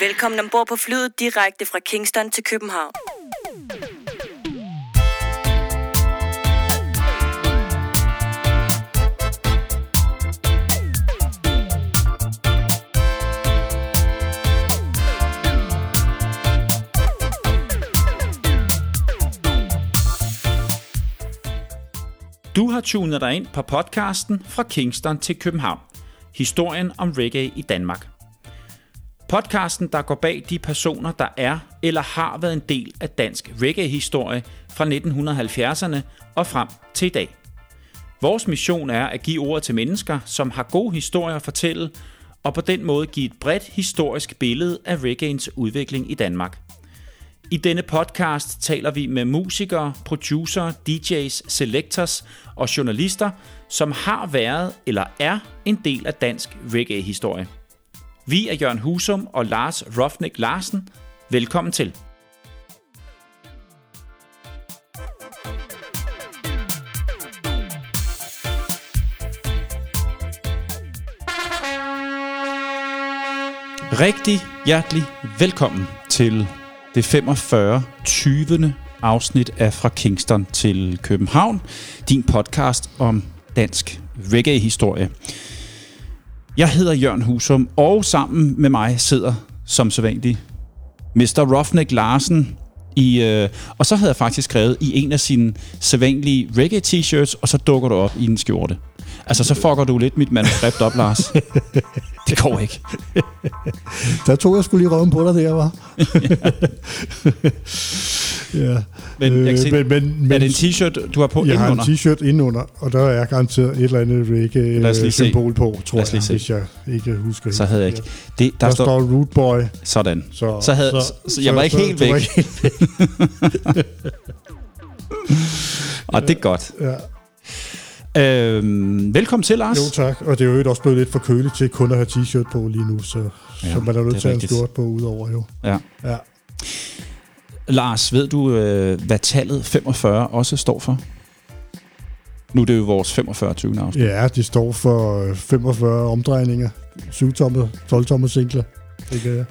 Velkommen ombord på flyet direkte fra Kingston til København. Du har tunet dig ind på podcasten Fra Kingston til København. Historien om reggae i Danmark. Podcasten, der går bag de personer, der er eller har været en del af dansk reggae-historie fra 1970'erne og frem til i dag. Vores mission er at give ord til mennesker, som har gode historier at fortælle, og på den måde give et bredt historisk billede af reggaeens udvikling i Danmark. I denne podcast taler vi med musikere, producer, DJ's, selectors og journalister, som har været eller er en del af dansk reggae-historie. Vi er Jørgen Husum og Lars Rofnik Larsen. Velkommen til. Rigtig hjertelig velkommen til det 45. 20. afsnit af Fra Kingston til København. Din podcast om dansk reggae-historie. Jeg hedder Jørgen Husum, og sammen med mig sidder som sædvanligt Mr. Roughneck Larsen. I, øh, og så havde jeg faktisk skrevet i en af sine sædvanlige reggae-t-shirts, og så dukker du op i en skjorte. Altså, så fucker du lidt mit manuskript op, Lars. Det går ikke. Der tog jeg skulle lige røven på dig der, var. ja. Men, jeg kan se, men, men, men, er det en t-shirt, du har på Jeg har en indenunder? t-shirt indenunder, og der er garanteret et eller andet reggae-symbol på, tror jeg, se. hvis jeg ikke husker Så havde jeg ikke. Det, der, Der, står, står Root Boy. sådan. Så, Så havde- så jeg var ikke helt væk. ikke Og det er godt. Ja. Øhm, velkommen til, Lars. Jo tak, og det er jo også blevet lidt for køligt til kun at have t-shirt på lige nu, så, Ja, ja, så man er nødt til at have en skjort på udover jo. Ja. Ja. Lars, ved du, øh, hvad tallet 45 også står for? Nu er det jo vores 45. 20. afsnit. ja, det står for øh, 45 omdrejninger, 7-tommer, 12-tommer singler. Det kan jeg.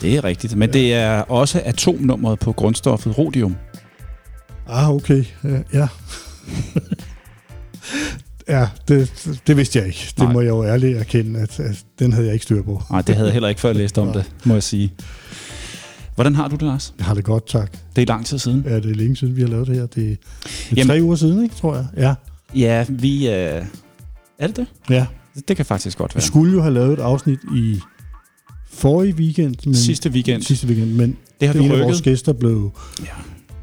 Det er rigtigt, men det er også atomnummeret på grundstoffet rhodium. Ah, okay. Ja. Ja, det, det vidste jeg ikke. Det Nej. må jeg jo ærligt erkende, at, at den havde jeg ikke styr på. Nej, det havde jeg heller ikke før jeg læste om Nej. det, må jeg sige. Hvordan har du det, Lars? Jeg har det godt, tak. Det er lang tid siden. Ja, det er længe siden, vi har lavet det her. Det, det er Jamen- tre uger siden, ikke, tror jeg. Ja. Ja, vi... Øh... Er det det? ja. Det kan faktisk godt Vi være. skulle jo have lavet et afsnit i forrige weekend. Men, Sidste weekend. Sidste weekend, men Det har vi en af vores rykket. gæster blev, Ja.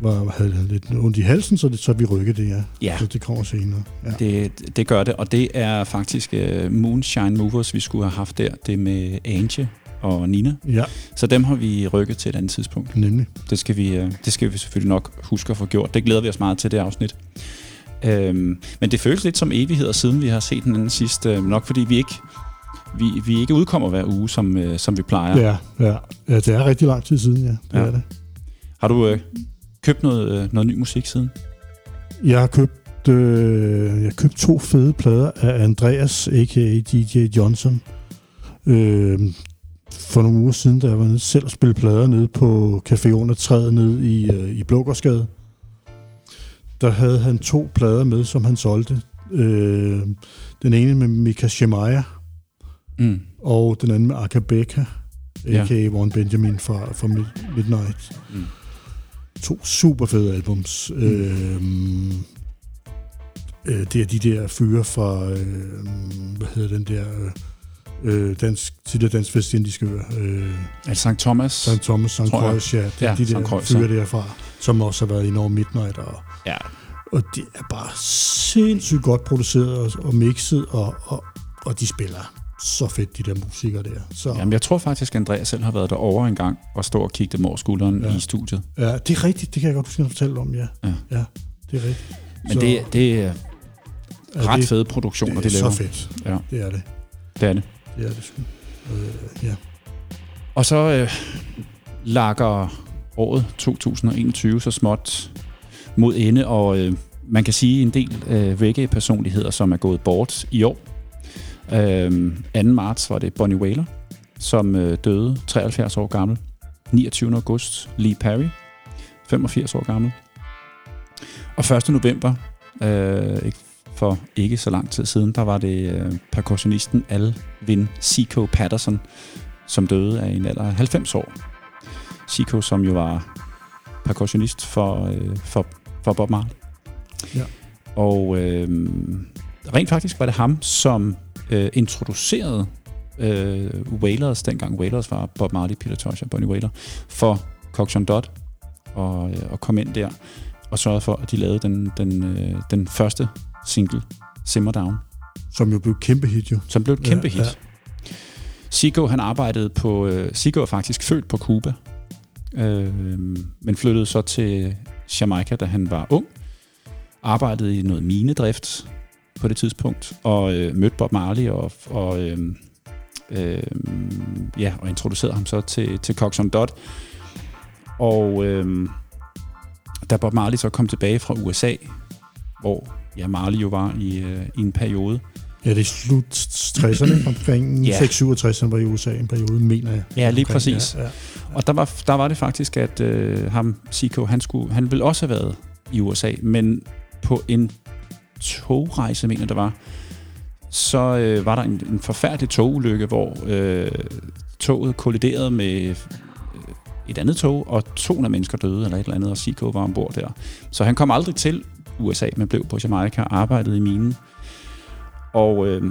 Var, havde lidt ondt i halsen, så, det, så vi rykkede det, ja. Ja. Så det kommer senere. Ja. Det, det gør det, og det er faktisk uh, Moonshine Movers, vi skulle have haft der. Det med Ange og Nina. ja, Så dem har vi rykket til et andet tidspunkt. nemlig. Det skal vi, øh, det skal vi selvfølgelig nok huske at få gjort. Det glæder vi os meget til, det afsnit. Øhm, men det føles lidt som evigheder, siden vi har set den anden sidst. Øh, nok fordi vi ikke, vi, vi ikke udkommer hver uge, som, øh, som vi plejer. Ja. Ja, ja. det er rigtig lang tid siden, ja. Det Ja. ja. er det. Har du øh, købt noget, øh, noget ny musik siden? Jeg har købt, øh, jeg har købt to fede plader af Andreas, a.k.a. DJ Johnson. Øh, for nogle uger siden, da jeg var nede selv og spille plader nede på Café Under Træet nede i, øh, i Blågårdsgade. Der havde han to plader med, som han solgte. Øh, den ene med Mika Shemaya, Mm. og den anden med Akabeka, Ja. a.k.a. Warren Benjamin fra, fra Mid- Midnight. Mm. To super fede albums. Mm. Øhm, øh, det er de der fyre fra, øh, hvad hedder den der, øh, øh, dansk, tidligere dansk vestindiske øer, øh, det St. Thomas? St. Thomas, St. Croix, ja, det er Ja, de der Croix, fyre derfra, som også har været i Norge Midnight, og, Ja. og det er bare sindssygt godt produceret og, og mixet, og, og, og de spiller så fedt, de der musikere der. Så, Jamen, jeg tror faktisk, at Andreas selv har været derovre en gang og stå og kigge dem over skulderen ja. I studiet. Ja, det er rigtigt. Det kan jeg godt huske, at fortælle om, ja. Ja. ja det er rigtigt. Men Så- det, det er ret det, fede produktioner, det de er laver. så fedt. Ja. Det er det. Det er det. Det er det sgu. Øh, ja. Og så øh, lakker året 2021 så småt mod ende, og øh, man kan sige en del øh, reggae-personligheder, som er gået bort i år. Øh, 2. marts var det Bonnie Whaler, som øh, døde 73 år gammel. 29. august, Lee Perry, 85 år gammel. Og 1. november, øh, ikke for ikke så lang tid siden, der var det øh, percussionisten Alvin Seco Patterson, som døde af en alder af 90 år. Seco, som jo var percussionist for, øh, for, for Bob Marley. Ja. Og øh, rent faktisk var det ham, som øh, introducerede øh, Wailers, dengang Wailers var Bob Marley, Peter Tosh og Bonnie Wailer, for Coxon Dot og, øh, og kom ind der og sørgede for, at de lavede den, den, øh, den første single, Simmer Down, Som jo blev kæmpe hit jo. som blev et kæmpe Ja, hit. ja. Sigo, han arbejdede på... Øh, Sigo er faktisk født på Cuba, øh, men flyttede så til Jamaica, da han var ung. Arbejdede i noget minedrift på det tidspunkt, og øh, mødte Bob Marley og, og, øh, øh, ja, og introducerede ham så til, til Coxon Dot. Og øh, da Bob Marley så kom tilbage fra USA, hvor ja, Marley jo var i, øh, i en periode, Ja, det er slut 60'erne, omkring Ja. 6-67'erne var i USA en periode, mener jeg. Ja, lige Omkring, præcis. Ja, ja. Og der var, der var det faktisk, at øh, ham, Siko, han, skulle, han ville også have været i USA, men på en togrejse, mener der var, så øh, var der en, en forfærdelig togulykke, hvor øh, toget kolliderede med øh, et andet tog, og 200 mennesker døde, eller et eller andet, og Siko var ombord der. Så han kom aldrig til USA, men blev på Jamaica og arbejdede i minen. Og øh,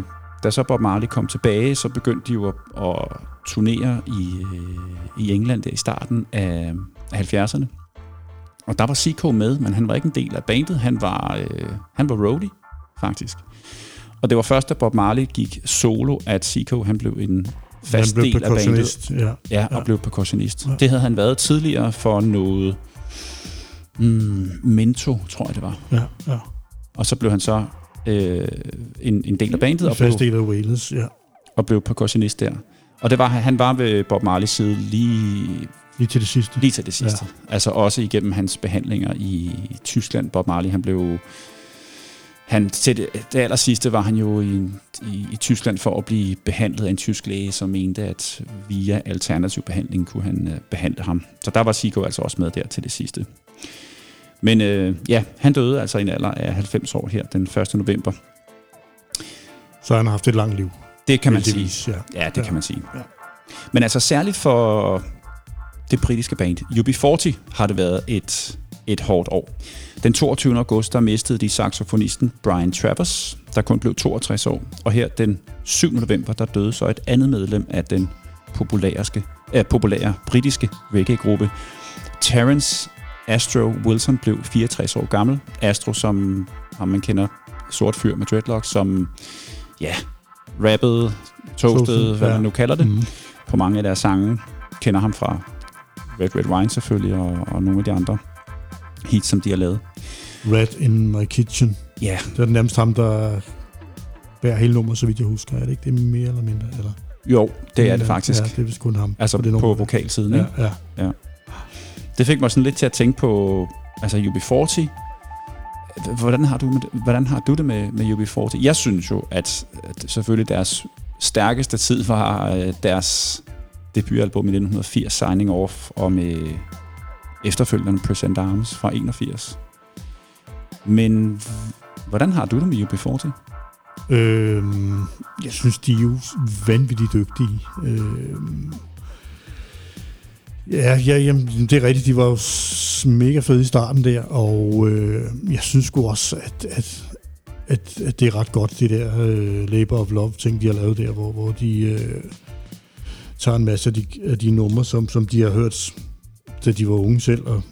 da så Bob Marley kom tilbage, så begyndte de jo at, at turnere i, øh, i England der i starten af, af 70'erne. Og der var Siko med, men han var ikke en del af bandet. Han var, øh, han var roadie, faktisk. Og det var først, da Bob Marley gik solo, at Siko han blev en fast Han blev del af bandet. Ja. Ja, og Ja. blev percussionist. Ja. Det havde han været tidligere for noget mm, Mento, tror jeg det var. Ja, ja. Og så blev han så øh, en, en del af bandet og blev, fast del af Wales, ja. og blev percussionist der. Og det var, han var ved Bob Marleys side lige, Lige til det sidste. lige til det sidste. Ja. Altså også igennem hans behandlinger i Tyskland. Bob Marley, han blev... Han, til det, det aller sidste var han jo i, i, i Tyskland for at blive behandlet af en tysk læge, som mente, at via alternativ behandling kunne han øh, behandle ham. Så der var Sigo altså også med der til det sidste. Men øh, ja, han døde altså i en alder af 90 år her den 1. november. Så han har haft et langt liv. Det kan man sige. Ja. Ja, det Ja. kan man sige. Ja. Men altså særligt for det britiske band UB40 har det været et, et hårdt år. Den 22. august der mistede de saxofonisten Brian Travers, der kun blev 62 år. Og her den 7. november, der døde så et andet medlem af den populære, øh, populære britiske reggae-gruppe. Terence Astro Wilson blev 64 år gammel. Astro, som ham man kender, sort fyr med dreadlocks, som ja, rappede, toastede, Toasted, hvad man nu kalder det, Mm. på mange af deres sange. Kender ham fra Red Red Wine selvfølgelig, og, og nogle af de andre hits, som de har lavet. Red in my kitchen. Ja, Det er nærmest ham, der bærer hele nummeret, så vidt jeg husker. Er det ikke det er mere eller mindre? Eller? jo, det er det faktisk. Ja, det er vist kun ham. Altså det på vokalsiden, Ja, ikke? ja. Det fik mig sådan lidt til at tænke på altså UB40. Hvordan har du, med, hvordan har du det med, med UB40? Jeg synes jo, at, at selvfølgelig deres stærkeste tid var øh, deres debutalbum i 1980, Signing Off, og med efterfølgende Present Arms fra 81. Men hvordan har du det med UB40? Øhm, jeg synes, de er jo vanvittigt dygtige. Øhm, ja, ja jamen, det er rigtigt. De var jo mega fede i starten der, og øh, jeg synes sgu også, at, at, at, at det er ret godt, det der øh, Labor of Love ting, de har lavet der, hvor, hvor de øh, tager en masse af de, af de numre, som, som de har hørt, da de var unge selv, og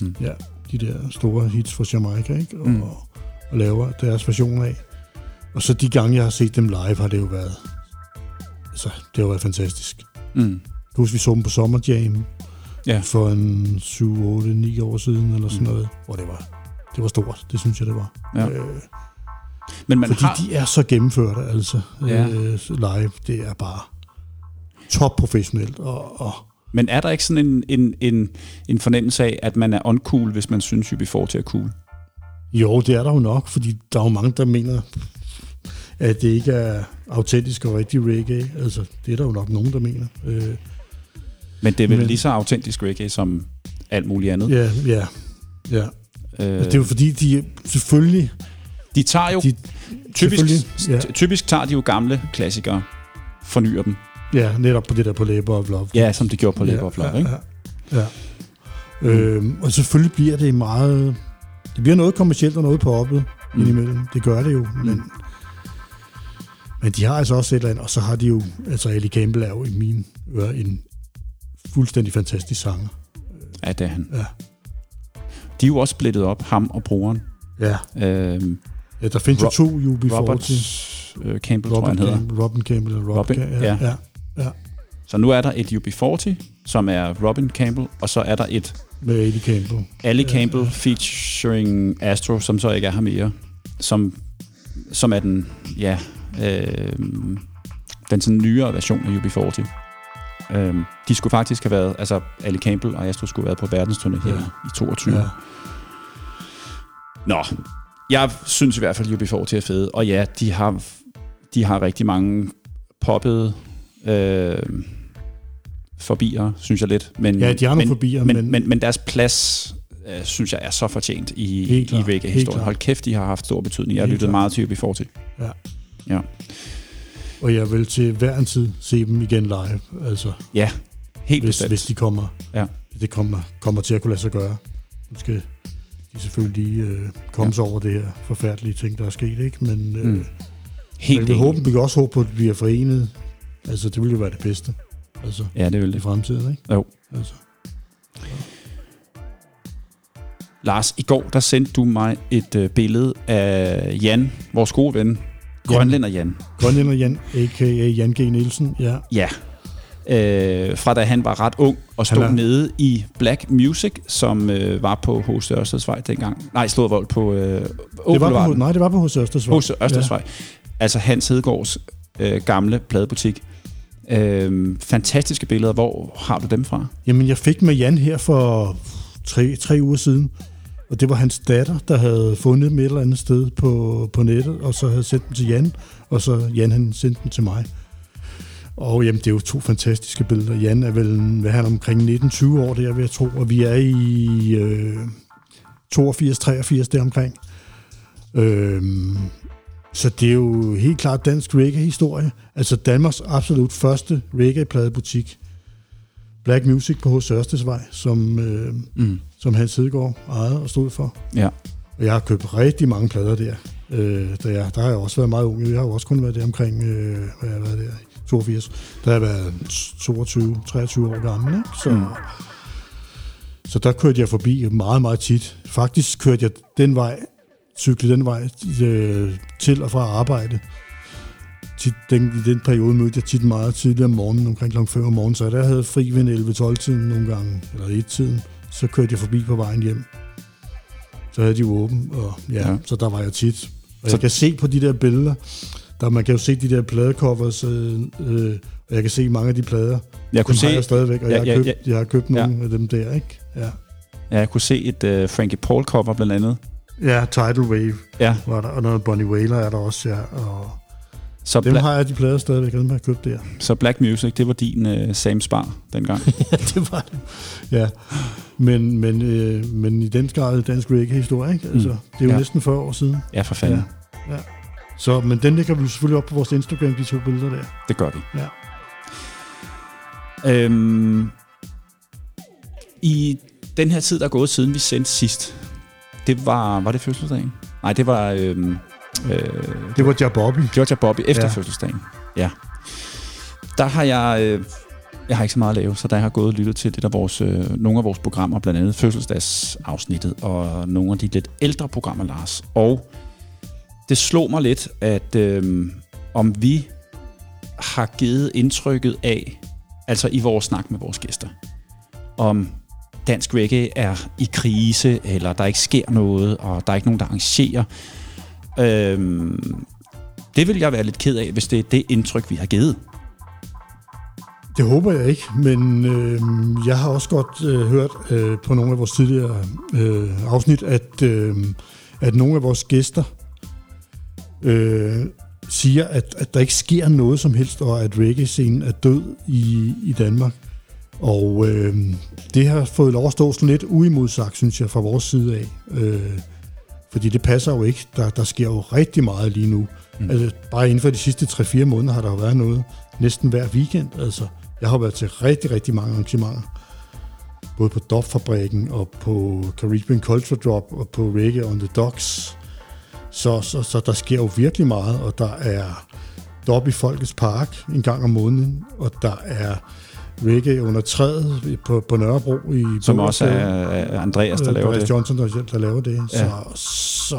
Mm. ja, de der store hits fra Jamaica, ikke? Og, Mm. mm. og laver deres version af. Og så de gange, jeg har set dem live, har det jo været... Altså, det har været fantastisk. Mm. Husker, vi så dem på Summer Jam Ja. for en 7, 8, 9 år siden, eller sådan Mm. noget. Hvor det var, det var stort, det synes jeg, det var. Ja. Øh, Men man fordi har... de er så gennemførte, altså, Ja. øh, live. Det er bare top professionelt, og, og Men er der ikke sådan en, en, en, en fornemmelse af, at man er uncool, hvis man synes, UB40 er cool? Jo, det er der jo nok, fordi der er jo mange, der mener... at det ikke er autentisk og rigtig reggae. Altså, det er der jo nok nogen, der mener. Øh, Men det er vel Men- lige så autentisk reggae som alt muligt andet. ja, ja, ja. Øh, det er jo fordi, de selvfølgelig... de tager jo De, typisk, ja. typisk tager de jo gamle klassikere, fornyer dem. Ja, netop på det der på Labor of Love. Ja, som de gjorde på Labor of Love, ja, ikke? Ja, ja. ja. Øhm, og selvfølgelig bliver det meget... Det bliver noget kommercielt og noget poppet mm. Mm. indimellem. Det gør det jo, men... Men de har altså også et eller andet, og så har de jo... Altså, Ali Campbell er jo i min ører en fuldstændig fantastisk sanger. Ja, det er han. Ja. De er jo også splittet op, ham og broren. Ja, Øhm, ja der findes jo Ro- to UB40. Robert øh, Campbell, tror jeg, Robin, han hedder. Campbell, Robin Campbell Robin, Robin, ja, ja. ja. Så nu er der et UB40, som er Robin Campbell, og så er der et Med Ali Campbell. Ali Ja, Campbell featuring Astro, som så ikke er her mere, som, som er den, ja, øh, den sådan nyere version af UB40. Øh, de skulle faktisk have været, altså Ali Campbell og Astro skulle have været på verdensturné her Ja. i 22. Ja. Nå, jeg synes i hvert fald, at UB40 er fede, og ja, de har, de har rigtig mange poppede øh, forbier, synes jeg lidt. Men, Ja, de har nogle men, forbier, men, men- men, men, men deres plads, øh, synes jeg, er så fortjent i, Helt i klart. Hold kæft, de har haft stor betydning. Jeg har lyttet klart. meget til UB40. Og jeg vil til hver en tid se dem igen live. Altså, Ja, helt hvis, bestemt. hvis de kommer, Ja. det kommer, kommer til at kunne lade sig gøre. Nu skal de selvfølgelig lige øh, komme Ja. sig over det her forfærdelige ting, der er sket, ikke? Men øh, Mm. men Helt vi, enig. håber, vi kan også håbe på, at vi er forenet. Altså, det vil jo være det bedste. Altså, Ja, det vil i det. fremtiden, ikke? Jo. Altså, Lars, i går der sendte du mig et øh, billede af Jan, vores gode ven, Grønlænder Jan. Grønlænder Jan, a.k.a. Jan G. Nielsen, ja. Ja. Øh, fra da han var ret ung og stod er- nede i Black Music, som øh, var på H.C. Ørstedsvej dengang. Nej, Slåvold på øh, Det var på, nej, det var på H.C. Ørstedsvej. H.C. Ørstedsvej. Altså Hans Hedegaards øh, gamle pladebutik. Øh, fantastiske billeder. Hvor har du dem fra? Jamen, jeg fik med Jan her for tre, tre uger siden, og det var hans datter, der havde fundet dem et eller andet sted på, på nettet, og så havde sendt dem til Jan, og så Jan han sendte dem til mig. Og jamen, det er jo to fantastiske billeder. Jan er vel, hvad er han, omkring 19-20 år, det er jeg tro, og vi er i øh, 82-83 deromkring. Øh, så det er jo helt klart dansk reggae-historie. Altså Danmarks absolut første reggae-pladebutik. Black Music på H. Ørstesvej, som, øh, Mm. som Hans Hedegaard ejede og stod for. Ja. Og jeg har købt rigtig mange plader der. Øh, der, jeg, der har jeg også været meget ung. Jeg har jo også kun været der omkring, øh, hvad har jeg været der, i 82. Der har jeg været 22-23 år gammel. Ikke? Så, mm. så der kørte jeg forbi meget, meget tit. Faktisk kørte jeg den vej, cyklede den vej øh, til og fra arbejde. Tit, den, I den periode mødte jeg tit meget tidligere om morgenen, omkring kl. 5 om morgenen, så der havde fri ved 11-12-tiden nogle gange, eller 1-tiden, så kørte jeg forbi på vejen hjem. Så havde de åben, og ja, Ja. ja. så der var jeg tit. Og Så- jeg kan se på de der billeder, der, man kan jo se de der pladecovers, øh, øh, og jeg kan se mange af de plader. Jeg kunne Dem har se, jeg stadigvæk, og Ja, jeg, ja, har købt, ja. jeg har købt Ja. nogle af dem der, ikke? Ja, ja, jeg kunne se et uh, Frankie Paul cover blandt andet. Ja Tidal Wave Ja, var der, og noget Bonnie Whaler er der også, ja. Og så, dem Bla- har jeg de plader stadigvæk, dem har jeg købt der. så Black Music, det var din uh, Sam Spar dengang. ja, det var det. Ja, men, men, øh, men i den grad dansk reggae-historie, ikke? Altså, det er jo Ja. ja. næsten 40 år siden. Ja, for fanden. Ja. Så, men den lægger vi selvfølgelig op på vores Instagram, de to billeder der. Det gør vi. Ja. Øhm, I den her tid, der er gået siden vi sendte sidst, det var, var det fødselsdagen? Nej, det var øhm, øh, Det var Jabobby. Georgia Bobby efter ja. Fødselsdagen. Ja. Der har jeg... Øh, jeg har ikke så meget at lave, så der har gået og lyttet til lidt af vores, øh, nogle af vores programmer, blandt andet fødselsdagsafsnittet og nogle af de lidt ældre programmer, Lars. Og det slog mig lidt, at øh, om vi har givet indtrykket af, altså i vores snak med vores gæster, om dansk reggae er i krise, eller der ikke sker noget, og der er ikke nogen, der arrangerer. Øhm, det vil jeg være lidt ked af, hvis det er det indtryk, vi har givet. Det håber jeg ikke, men øh, jeg har også godt øh, hørt øh, på nogle af vores tidligere øh, afsnit, at, øh, at nogle af vores gæster øh, siger, at, at der ikke sker noget som helst, og at reggae-scenen er død i, i Danmark. Og øh, det har fået lov at stå sådan lidt uimodsagt, synes jeg, fra vores side af. Øh, fordi det passer jo ikke. Der, der sker jo rigtig meget lige nu. Mm. Altså, bare inden for de sidste 3-4 måneder har der jo været noget næsten hver weekend. Altså, jeg har været til rigtig, rigtig mange arrangementer. Både på Dopfabrikken og på Caribbean Culture Drop og på Reggae on the Docks. Så, så, så der sker jo virkelig meget, og der er Dop i Folkets Park en gang om måneden, og der er reggae under træet på, på Nørrebro. I Som også er, Andreas, der laver Andreas det. Johnson, der, der laver det. Ja. Så, så,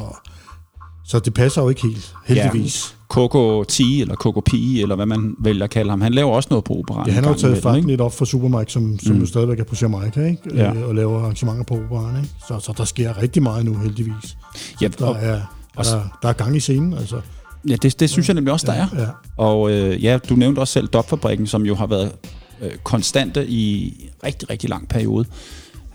så det passer jo ikke helt, heldigvis. Coco T, eller Coco P, eller hvad man vælger at kalde ham. Han laver også noget på operaen. Ja, han har jo taget farten lidt op for Supermike, som, som Mm. jo stadigvæk er på Jamaica, ikke? Ja. Øh, og laver arrangementer på operaen. Ikke? Så, så der sker rigtig meget nu, heldigvis. Ja, Der og, er, og- der, der er gang i scenen, altså. ja det, det synes jeg nemlig også, der er. Ja, Og øh, ja, du nævnte også selv Dopfabrikken, som jo har været øh, konstante i rigtig, rigtig lang periode.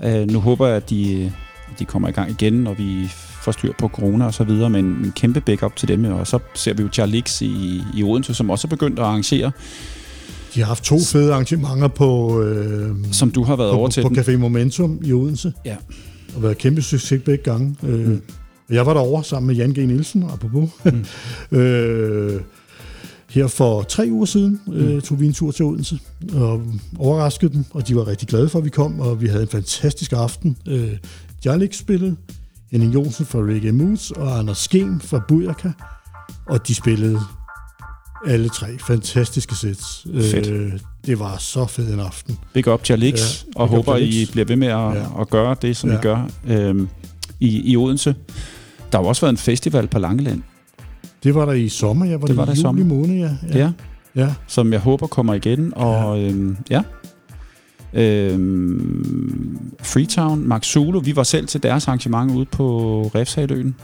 Øh, nu håber jeg, at de, de kommer i gang igen, og vi får styr på corona og så videre, men en kæmpe backup til dem. Og så ser vi jo Charlix i, i Odense, som også er begyndt at arrangere, de har haft to fede arrangementer på, øh, som du har været over på, til på. Café Momentum i Odense. Ja. Og været kæmpe succes begge gange. Øh, Mm. mm. Jeg var derovre sammen med Jan G. Nielsen, apropos. Mm. øh, her for tre uger siden øh, tog vi en tur til Odense og overraskede dem, og de var rigtig glade for, at vi kom, og vi havde en fantastisk aften. Øh, Jarlik spillede, Henning Jonsen fra Reggae Moods og Anders Skem fra Bujaka, og de spillede alle tre fantastiske. Fedt. Øh, det var så fed en aften. Big up Charlix, Ja, og håber, I bliver ved med at, Ja. at gøre det, som I Ja. gør øhm, i, i Odense. Der har også været en festival på Langeland, Det var der i sommer, ja. Var Det det, var der i juli måned, ja. ja. ja. ja. som jeg håber kommer igen. Og ja, øhm, ja. Øhm, Freetown, Max Zulu, vi var selv til deres arrangement ude på Refshaløen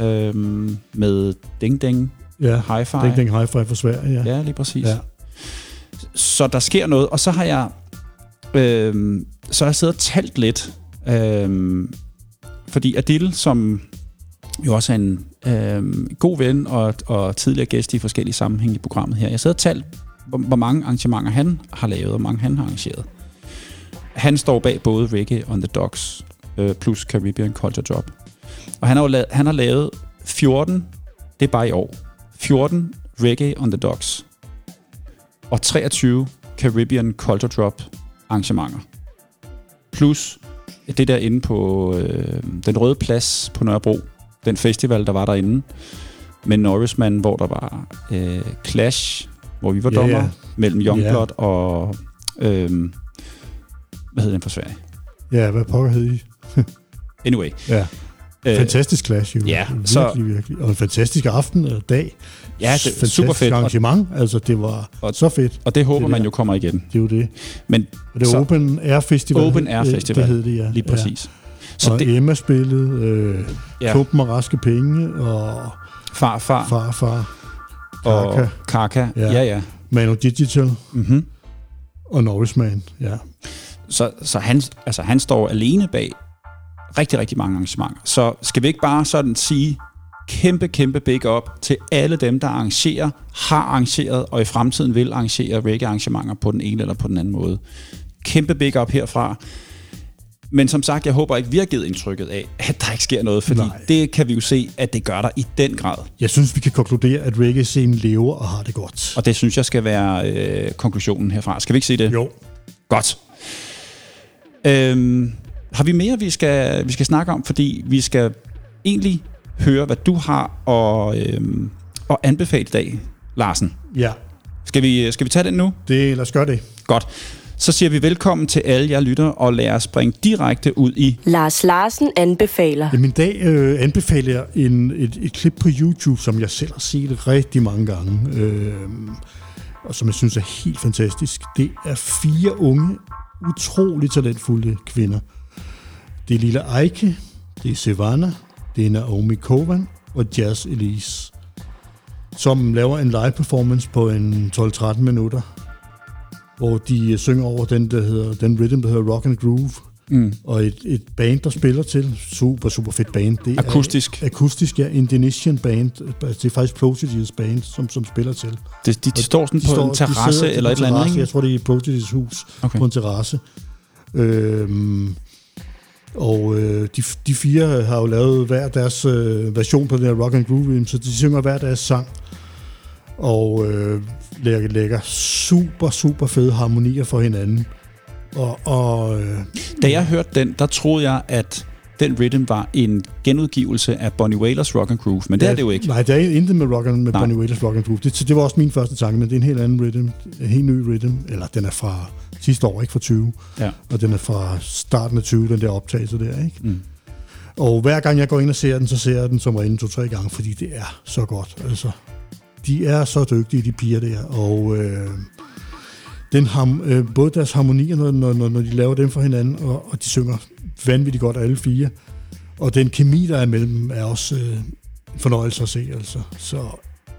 øhm, med Ding Ding Ja, Hi-Fi. Ding Ding Hi-Fi for Sverige, ja. Ja, lige præcis. Ja. Så der sker noget, og så har jeg øhm, så har jeg siddet og talt lidt, øhm, fordi Adil, som jo også er en øhm, god ven og, og tidligere gæst i forskellige sammenhænge i programmet her, jeg sad og talte, hvor, hvor mange arrangementer han har lavet, og hvor mange han har arrangeret. Han står bag både Reggae on the Docks øh, plus Caribbean Culture Drop. Og han har, jo lavet, han har lavet 14, det er bare i år, 14 Reggae on the Docks og 23 Caribbean Culture Drop arrangementer. Plus det der inde på øh, den røde plads på Nørrebro, den festival, der var derinde, med Norrisman, hvor der var øh, Clash, hvor vi var dommer, ja. mellem Youngblood og... Øh, hvad hedder den fra Sverige? Ja, hvad pokker hed I? Anyway. Ja, Øh, fantastisk clash jo. ja, virkelig, så- virkelig. Og en fantastisk aften og dag. ja, det fantastisk super fedt, arrangement. Altså, det var Og- så fedt. og det håber det man jo kommer igen. Det er jo det. Men Og det Så- er Open Air Festival. Open Air hed- Festival, Det hed det, ja. lige præcis. Ja. Så og det, Emma spillede, øh, Ja. Klumpen og Raske Penge, og farfar Farfar, og Kaka. Kaka. Ja, Ja. ja. Manu Digital Mm-hmm. og Norrisman. Ja. Så, så han, altså, han står alene bag rigtig, rigtig mange arrangementer. Så skal vi ikke bare sådan sige kæmpe, kæmpe big up til alle dem, der arrangerer, har arrangeret og i fremtiden vil arrangere reggae-arrangementer på den ene eller på den anden måde. Kæmpe big up herfra. Men som sagt, jeg håber ikke, vi har givet indtrykket af, at der ikke sker noget, fordi Nej. Det kan vi jo se, at det gør der i den grad. Jeg synes, vi kan konkludere, at reggae-scenen lever og har det godt. Og det synes jeg skal være øh, konklusionen herfra. Skal vi ikke se det? Jo. Godt. Øhm, har vi mere, vi skal, vi skal snakke om? Fordi vi skal egentlig høre, hvad du har og, øhm, og anbefale i dag, Larsen. Ja, Skal vi, skal vi tage den nu? det, lad os gøre det. Godt. Så siger vi velkommen til alle jer lytter, og lad os springe direkte ud i... Lars Larsen anbefaler. Jamen, i dag øh, anbefaler jeg en, et, et klip på YouTube, som jeg selv har set rigtig mange gange, øh, og som jeg synes er helt fantastisk. Det er fire unge, utrolig talentfulde kvinder. Det er Lille Eike, det er Savannah, det er Naomi Kovan og Jazz Elise, som laver en live performance på en 12-13 minutter, hvor de synger over den, der hedder, den rhythm, der hedder Rock and Groove. Mm. Og et, et band, der spiller til, super, super fedt band. Det akustisk? Er, akustisk, ja. Indonesian band. Det er faktisk Prodigy's band, som, som spiller til. Det, de, de står sådan de på står, en terrasse eller et eller andet, ikke? Jeg tror, det er Prodigy's hus okay. på en terrasse. Øhm, og øh, de, de fire har jo lavet hver deres øh, version på den her Rock and Groove så de synger hver deres sang. Og øh, lægger, lægger super, super fede harmonier for hinanden. Og, og, øh, da jeg hørte den, der troede jeg, at den rhythm var en genudgivelse af Bonnie Wailers Rock and Groove, men det ja, er det jo ikke. Nej, det er intet med, rock and, med Bonnie Wailers Rock and Groove. Det, det var også min første tanke, men det er en helt anden rhythm, en helt ny rhythm, eller den er fra sidste år, ikke fra 20, ja. og den er fra starten af 20, den der optagelse der, ikke? Mm. Og hver gang jeg går ind og ser den, så ser jeg den som regel to-tre gange, fordi det er så godt. Altså, de er så dygtige, de piger der, og øh, den ham, øh, både deres harmonier, når, når, når de laver dem for hinanden, og, og de synger vanvittigt godt alle fire, og den kemi, der er mellem dem, er også øh, fornøjelse at se, altså. Så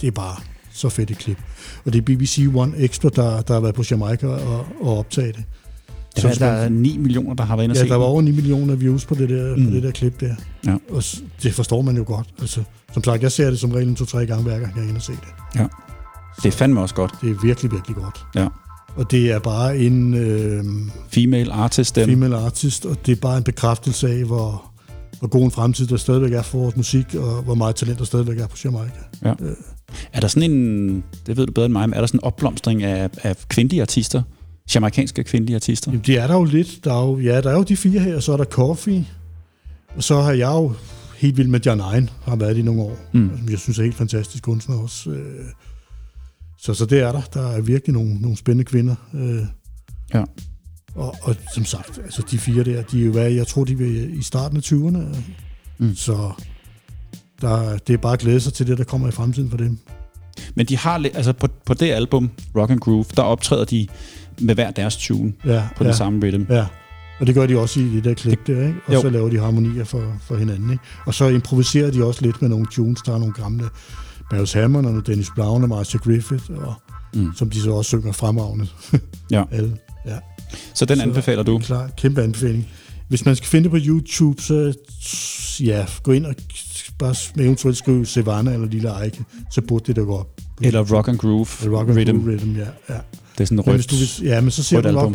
det er bare så fedt et klip. Og det er BBC One Extra, der, der har været på Jamaica og, og optage det. Der, er, der er 9 millioner, der har været inde og Ja, der var over 9 millioner views på det der, mm. på det der klip der. Ja. Og det forstår man jo godt. Altså, som sagt, jeg ser det som regel en to-tre gange hver gang, jeg er inde og se det. Ja. Det er fandme også godt. Det er virkelig, virkelig godt. Ja. Og det er bare en... Øh, female artist. Den. Female artist, og det er bare en bekræftelse af, hvor, hvor god en fremtid der stadigvæk er for vores musik, og hvor meget talent der stadigvæk er på Jamaica. Ja. Øh. Er der sådan en, det ved du bedre end mig, men er der sådan en opblomstring af, af kvindelige artister? Jamaikanske kvindelige artister? Jamen, det er der jo lidt. Der er jo, ja, der er jo de fire her, og så er der Coffee, og så har jeg jo helt vildt med John Ein, har været i nogle år. Mm. Jeg synes er helt fantastisk kunstner også. Øh, så, så det er der. Der er virkelig nogle, nogle spændende kvinder. Øh, ja. Og, og som sagt, altså de fire der, de er jo hvad, jeg tror, de er i starten af 20'erne. Mm. Så der, det er bare at glæde sig til det, der kommer i fremtiden for dem. Men de har, altså på, på det album, Rock and Groove, der optræder de med hver deres tune ja, på ja, den samme rhythm. Ja, og det gør de også i det der klip der, ikke? Og jo. så laver de harmonier for, for hinanden, ikke? Og så improviserer de også lidt med nogle tunes, der er nogle gamle Barry Hammond og Dennis Brown og Marcia Griffith, og, mm. som de så også synger fremragende. ja. Alle. ja. Så den så, anbefaler du? Klar, kæmpe anbefaling. Hvis man skal finde det på YouTube, så ja, gå ind og bare eventuelt skrive Savannah eller Lille Eike, så burde det da gå op. Eller Rock and Groove eller rock and Rhythm. Groove Rhythm, ja. ja. Det er sådan rødt, men hvis du Ja, men så ser du nok,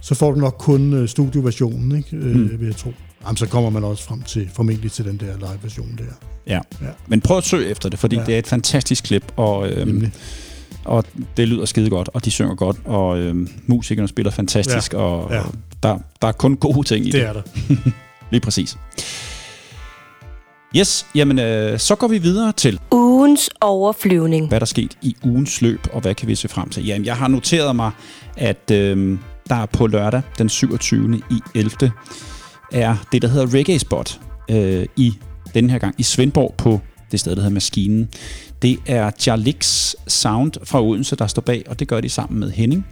så får du nok kun uh, studioversionen, ikke? Øh, mm. vil jeg tro. Jamen, så kommer man også frem til, formentlig til den der live-version der. Ja. ja, men prøv at søge efter det, fordi ja. det er et fantastisk klip, og, øhm, og det lyder skide godt, og de synger godt, og øhm, musikerne spiller fantastisk, ja. og, ja. der, der er kun gode ting i det. Det er der. Lige præcis. Yes, jamen øh, så går vi videre til ugens overflyvning. Hvad der er sket i ugens løb, og hvad kan vi se frem til? Jamen, jeg har noteret mig, at øh, der er på lørdag den 27. i 11. er det, der hedder Reggae Spot øh, i den her gang i Svendborg på det sted, der hedder Maskinen. Det er Jarlix Sound fra Odense, der står bag, og det gør de sammen med Henning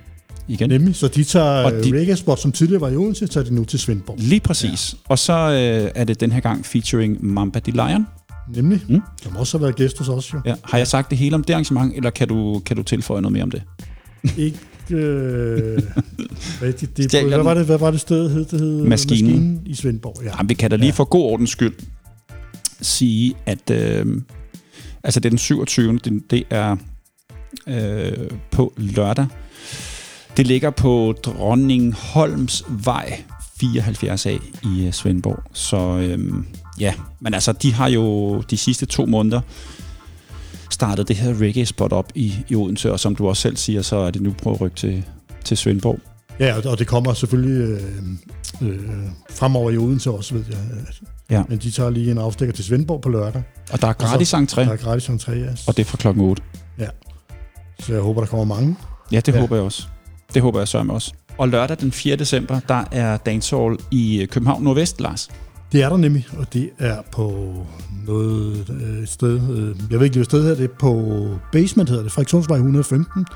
igen. Nemlig, så de tager og de, reggae spot, som tidligere var i Odense, tager de nu til Svendborg. Lige præcis. Ja. Og så øh, er det den her gang featuring Mamba de Lion. Nemlig. Mm. Der må også have været gæst hos os, jo. Ja. Har jeg sagt det hele om det arrangement, eller kan du, kan du tilføje noget mere om det? Ikke øh, rigtigt. Det, hvad, var det, hvad var det sted, hed? Det hed Maskinen. Maskinen i Svendborg. Ja. Jamen, vi kan da lige ja. for god ordens skyld sige, at øh, altså det er den 27. Det, det er øh, på lørdag. Det ligger på Dronningholms vej 74A i øh, Svendborg. Så øhm, ja, men altså, de har jo de sidste to måneder startet det her reggae-spot op i, i Odense, og som du også selv siger, så er det nu på at rykke til, til Svendborg. Ja, og det kommer selvfølgelig øh, øh, fremover i Odense også, ved jeg. Ja. Men de tager lige en afstikker til Svendborg på lørdag. Og der er gratis entré. Der er gratis entré, ja. Og det er fra klokken 8. Ja. Så jeg håber, der kommer mange. Ja, det ja. håber jeg også. Det håber jeg sørme også. Og lørdag den 4. december, der er Dancehall i øh, København Nordvest, Lars. Det er der nemlig, og det er på noget øh, et sted, øh, jeg ved ikke, hvilket sted her, det er på Basement hedder det, Frederikssundsvej 115,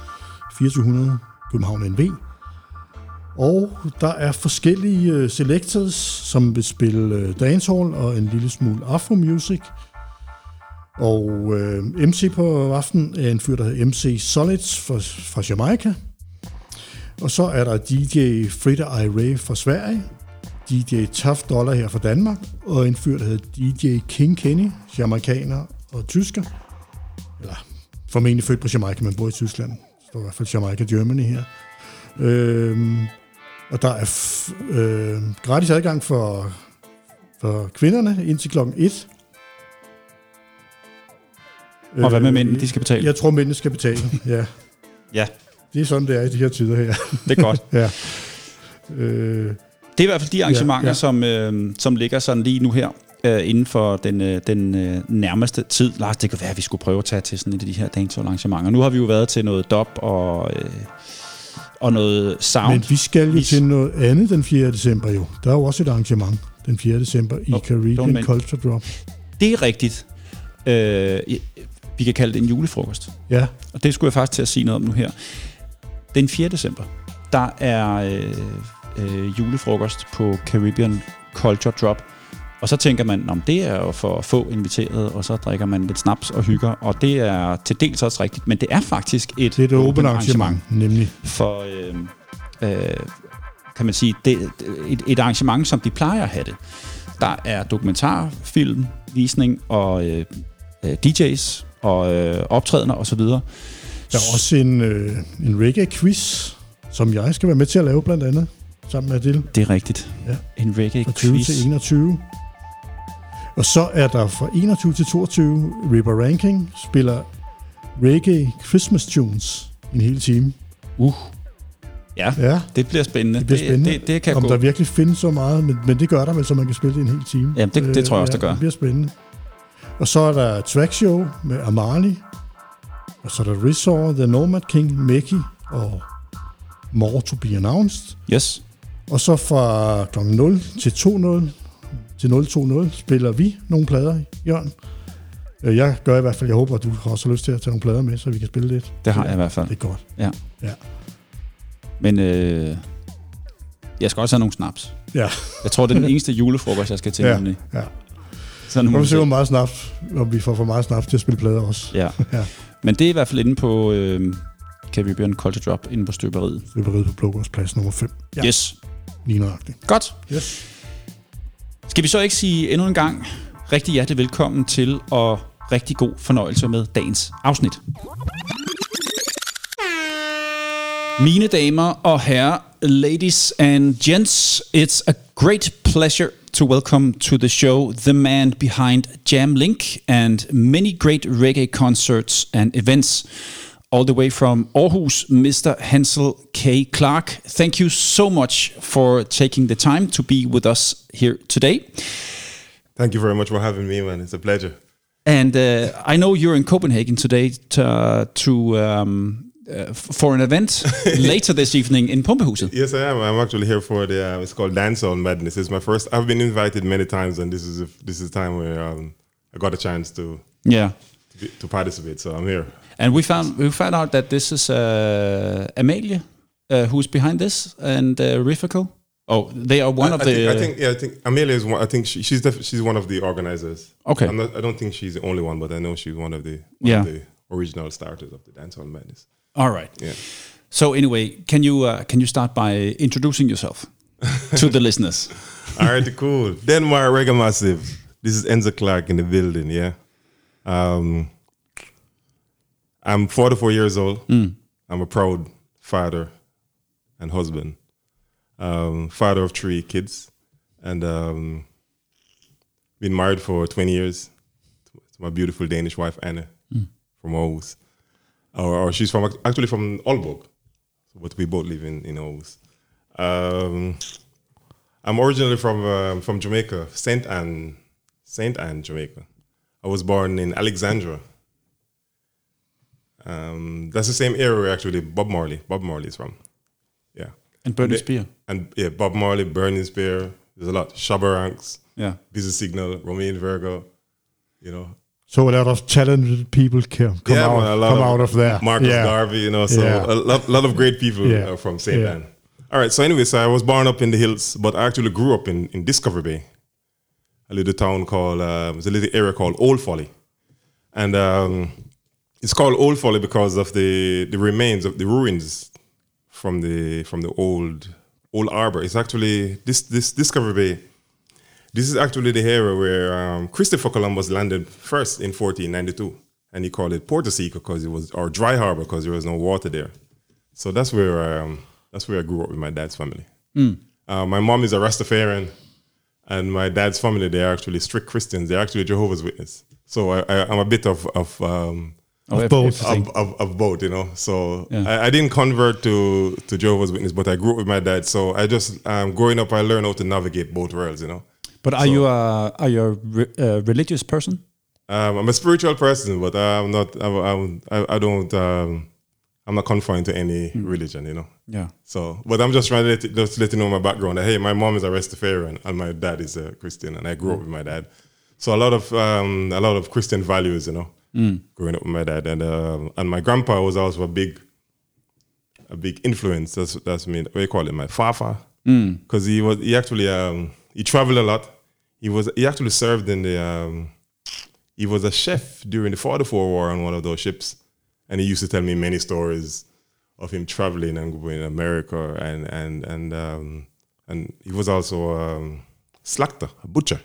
2400 København NV. Og der er forskellige uh, selectors, som vil spille øh, dancehall og en lille smule afro-music. Og øh, MC på aftenen er en fyr, der hedder MC Solids fra, fra Jamaica. Og så er der DJ Frida I. Ray fra Sverige. DJ Tough Dollar her fra Danmark, og en fyr, der hedder DJ King Kenny, jamaikaner og tysker. Eller formentlig født på Jamaica, men bor i Tyskland. Der står i hvert fald Jamaica Germany her. Øhm, og der er f- øh, gratis adgang for, for kvinderne indtil klokken 1. Og hvad med mændene, de skal betale? Jeg tror, mændene skal betale, ja. Ja, Det er sådan, det er i de her tider her. det er godt. ja. Øh, Det er i hvert fald de arrangementer, ja, Ja. Som, øh, som ligger sådan lige nu her, øh, inden for den, øh, den øh, nærmeste tid. Lars, det kan være, at vi skulle prøve at tage til sådan et af de her dancehall-arrangementer. Nu har vi jo været til noget dub og, øh, og noget sound. men vi skal jo Vi- til noget andet den 4. december jo. Der er jo også et arrangement den 4. december i Nå, Caribbean Culture Drop. Det er rigtigt. Øh, vi kan kalde det en julefrokost. Ja, Og det skulle jeg faktisk til at sige noget om nu her. Den 4. december, der er øh, øh, julefrokost på Caribbean Culture Drop. Og så tænker man, om det er jo for at få inviteret, og så drikker man lidt snaps og hygger. Og det er til dels også rigtigt, men det er faktisk et, det er et åbent arrangement, nemlig. for, øh, øh, kan man sige, det, et, et arrangement, som de plejer at have det. Der er dokumentarfilm, visning og øh, øh, DJ's og øh, optrædener osv. Der er også en, øh, en reggae-quiz, som jeg skal være med til at lave blandt andet, sammen med Adil, Det er rigtigt. Ja. En reggae fra 20 quiz. til 21. Og så er der fra 21 til 22, Ripper Ranking spiller reggae Christmas tunes en hel time. Uh. Ja, Ja, det bliver spændende. det bliver spændende. Det, det, det kan om gå. der virkelig findes så meget, men, men det gør der vel, så man kan spille det en hel time. Jamen, det- det tror jeg også, der gør. Det bliver spændende. Og så er der Track Show med Amali. Og så er der Resort, The Nomad King, Mekki og More to be announced. Yes. Og så fra kl. 0 til 2.0 til 0.20 spiller vi nogle plader, Jørgen. Øh, Jeg gør i hvert fald, jeg håber, at du har også lyst til at tage nogle plader med, så vi kan spille lidt. Det har jeg i hvert fald. Det er godt. Men øh, jeg skal også have nogle snaps. Ja, Jeg tror, det er den eneste julefrokost, jeg skal til. Ja, nemlig. ja. Så nu må vi se, hvor meget snaps, om vi får for meget snaps til at spille plader også. Ja. Ja. Men det er i hvert fald inde på øh, Caribbean Culture Drop, inde på støberiet. Støberiet på Blågårds plads nummer 5. Ja, Yes. lige nøjagtigt. Godt. Yes. Skal vi så ikke sige endnu en gang rigtig hjertelig velkommen til og rigtig god fornøjelse med dagens afsnit. Mine damer og herrer, ladies and gents, it's a great pleasure to welcome to the show the man behind Jam Link and many great reggae concerts and events. All the way from Aarhus, Mr. Hansel K. Clark. Thank you so much for taking the time to be with us here today. Thank you very much for having me, man. It's a pleasure. And uh, I know you're in Copenhagen today to, to um, uh, for an event later this evening in Pumpehuset. Yes, I am. I'm actually here for the. Uh, it's called Dance on Madness. It's my first. I've been invited many times, and this is a, this is the time where um, I got a chance to Yeah. to, be, to participate. So I'm here. And we found we found out that this is uh, Amalia uh, who's behind this and uh, Rifico. Oh, they are one I, of I the. think, I think yeah. I think Amelia is one. I think she, she's def- she's one of the organizers. Okay. I'm not, I don't think she's the only one, but I know she's one of the one Yeah. of the original starters of the Dance on Madness. All right. Yeah. So anyway, can you uh, can you start by introducing yourself to the listeners? All right, cool. Denmark Reggae Massive. This is Enzo Clark in the building, yeah. Um, I'm 44 years old. I'm a proud father and husband. Um, father of three kids. And um, been married for 20 years to my beautiful Danish wife, Anna, from Aarhus. Or, or she's from actually from Aalborg, but we both live in, in Aarhus. Um, I'm originally from um, from Jamaica, Saint Ann, Saint Ann, Jamaica. I was born in Alexandria. Um, that's the same area actually Bob Marley. Bob Marley is from. Yeah, And Burning The- Spear. and yeah, Bob Marley, Burning Spear. There's a lot. Shabba Ranks, Yeah. Busy Signal, Romain Virgo. You know, So a lot of talented people come, out, man, a lot come out of there. Marcus yeah. Garvey, you know, so Yeah. a lot, lot of great people Yeah. uh, from St. Yeah. Ann. All right, so anyway, so I was born up in the hills, but I actually grew up in, in Discovery Bay, a little town called, uh, it's a little area called Old Folly. And um, it's called Old Folly because of the, the remains of the ruins from the from the old Old Harbor. It's actually this this Discovery Bay. This is actually the area where um, Christopher Columbus landed first in 1492, and he called it Porto Seco because it was or dry harbor because there was no water there. So that's where um, that's where I grew up with my dad's family. Uh, my mom is a Rastafarian, and my dad's family they're actually strict Christians. They're actually Jehovah's Witness. So I, I, I'm a bit of of um, Og Of both. of, of, of both, you know. So Yeah. I, I didn't convert to to Jehovah's Witness, but I grew up with my dad. So I just um, growing up, I learned how to navigate both worlds, you know. But are you a are you a re- uh, religious person? Um, I'm a spiritual person, but I'm not. I'm, I'm, I, I don't. Um, I'm not confined to any religion, you know. Yeah. So, but I'm just trying to let, you- just letting you know my background. That, hey, my mom is a Rastafarian and my dad is a Christian, and I grew up with my dad. So a lot of um, a lot of Christian values, you know, growing up with my dad, and um, and my grandpa was also a big a big influence. That's that's me. What do you call it? My fafa, because he was he actually um, he traveled a lot. He was he actually served in the um, he was a chef during the 44 war on one of those ships and he used to tell me many stories of him traveling and going to America and and and um, and he was also a slachter, a butcher.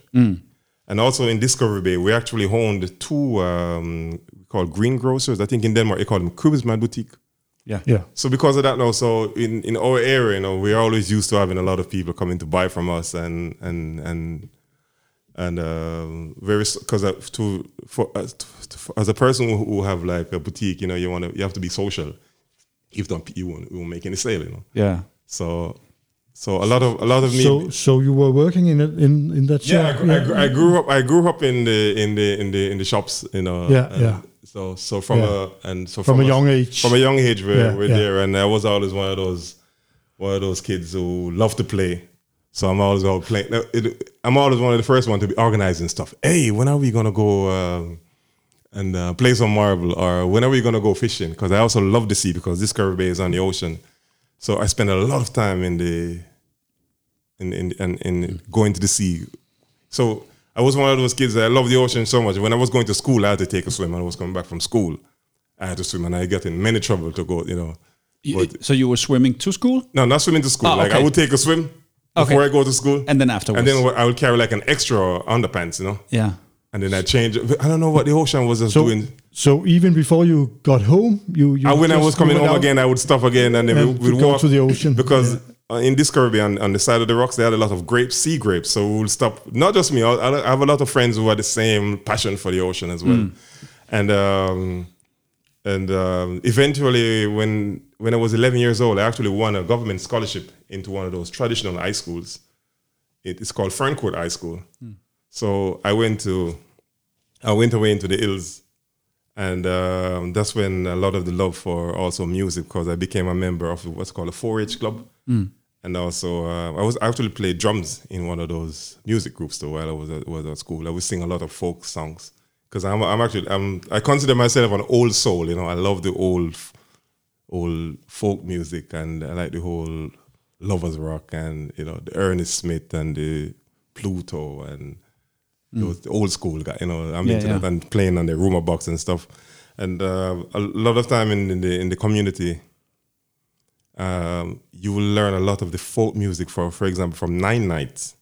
And also in Discovery Bay, we actually owned two um, called greengrocers. I think in Denmark they call them Kubisman Boutique. Yeah. Yeah. So because of that now, so in, in our area, you know, we're always used to having a lot of people coming to buy from us and and and and um, very because uh, to for uh, as, to, for- as a person who, who have like a boutique, you know, you want to you have to be social. If don't you won't, you won't make any sale, you know. Yeah. So so a lot of a lot of me. So, so you were working in it in in that yeah, I, shop? I, I grew up. I grew up in the in the in the in the shops, you know. Yeah, and yeah. So so from Yeah. a and so From a young age. From a young age, we're, Yeah, we're yeah. there, and I was always one of those one of those kids who love to play. So I'm always out playing. I'm always one of the first one to be organizing stuff. Hey, when are we gonna go um, and uh, play some marble, or when are we gonna go fishing? Because I also love the sea because Discovery Bay is on the ocean. So I spend a lot of time in the in in in, in going to the sea. So I was one of those kids that I love the ocean so much. When I was going to school, I had to take a swim. And I was coming back from school, I had to swim, and I got in many trouble to go. You know, You- But- so you were swimming to school no, not swimming to school. Oh, like I would take a swim Okay. before I go to school, and then afterwards. and then I would carry like an extra underpants, you know, yeah. and then I change. I don't know what the ocean was just So, doing. so even before you got home, you, you And when I was coming home out again, I would stop again, and then and we would go walk to the ocean. because uh, in Discovery on, on the side of the rocks they had a lot of grapes, sea grapes. So we'll stop. Not just me. I, have a lot of friends who had the same passion for the ocean as well, and um, and um, eventually when when I was 11 years old, I actually won a government scholarship into one of those traditional high schools. It is called Ferncourt High School. So I went to I went away into the hills and um, that's when a lot of the love for also music because I became a member of what's called a 4-H club, and also uh, I was I actually played drums in one of those music groups though while I was at, was at school. I would sing a lot of folk songs because I'm I'm actually I'm I consider myself an old soul. You know, I love the old old folk music and I like the whole lovers rock and you know the Ernest Smith and the Pluto and the old school guy. You know, I'm Yeah, into yeah. that and playing on the rumor box and stuff. And uh, a lot of time in, in the in the community, um, you will learn a lot of the folk music. For for example, from Nine Nights,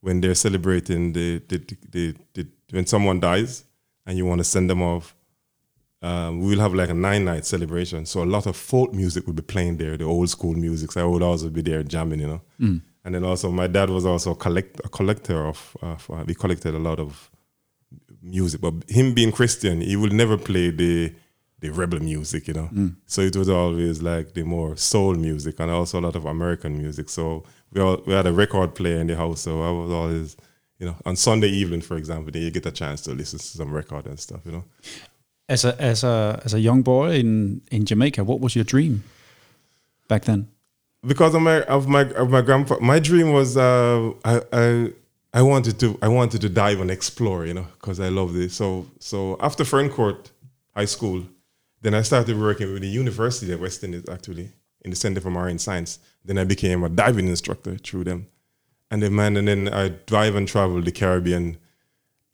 when they're celebrating the the, the, the, when someone dies and you want to send them off. Um, we will have like a nine night celebration. So a lot of folk music will be playing there, the old school music. So I would also be there jamming, you know. And then also my dad was also a, collect, a collector of, of uh, he collected a lot of music. But him being Christian, he would never play the the rebel music, you know. So it was always like the more soul music and also a lot of American music. So we all, we had a record player in the house. So I was always, you know, on Sunday evening, for example, then you get a chance to listen to some record and stuff, you know. As a as a as a young boy in in Jamaica, what was your dream back then? Because of my of my of my grandpa my dream was uh I, I I wanted to I wanted to dive and explore you know because I love this so so after Ferncourt High School then I started working with the University of West Indies actually in the Center for Marine Science. Then I became a diving instructor through them. And then man and then I dive and travel the Caribbean.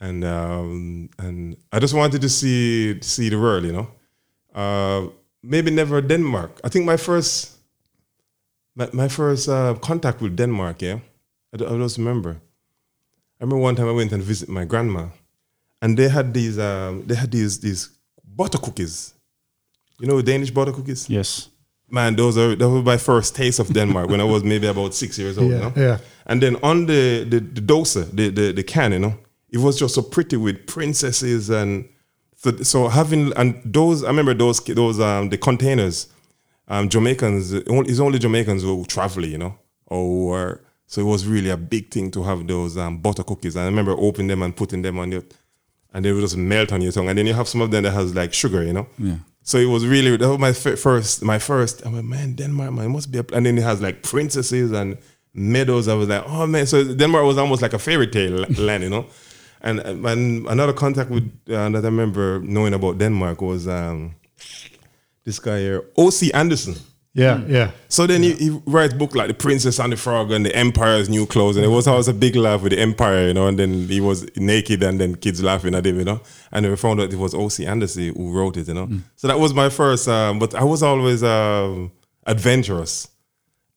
And um and I just wanted to see see the world you know. Uh maybe never Denmark. I think my first my, my first uh, contact with Denmark, yeah, I, don't- I just remember. I remember one time I went and visit my grandma, and they had these um, they had these these butter cookies. You know Danish butter cookies? Yes. Man, those are that was my first taste of Denmark when I was maybe about six years old. Yeah, you know? yeah. And then on the the, the dosa, the, the the can, you know, it was just so pretty with princesses and so, so having and those I remember those those um the containers, um Jamaicans only- it's only Jamaicans who travel, you know, or so it was really a big thing to have those um, butter cookies. I remember opening them and putting them on your, and they would just melt on your tongue. And then you have some of them that has like sugar, you know. Yeah. So it was really that was my fir- first, my first. I'm like, man, Denmark, man, it must be. A, and then it has like princesses and meadows. I was like, oh man, so Denmark was almost like a fairy tale land, you know. And and another contact with uh, that I remember knowing about Denmark was um, this guy here, O.C. Andersen. Yeah, yeah. So then he, he writes book like The Princess and the Frog and The Empire's New Clothes. And it was always a big laugh with the Empire, you know, and then he was naked and then kids laughing at him, you know. And we found out it was O.C. Andersen who wrote it, you know. So that was my first, um, but I was always um, adventurous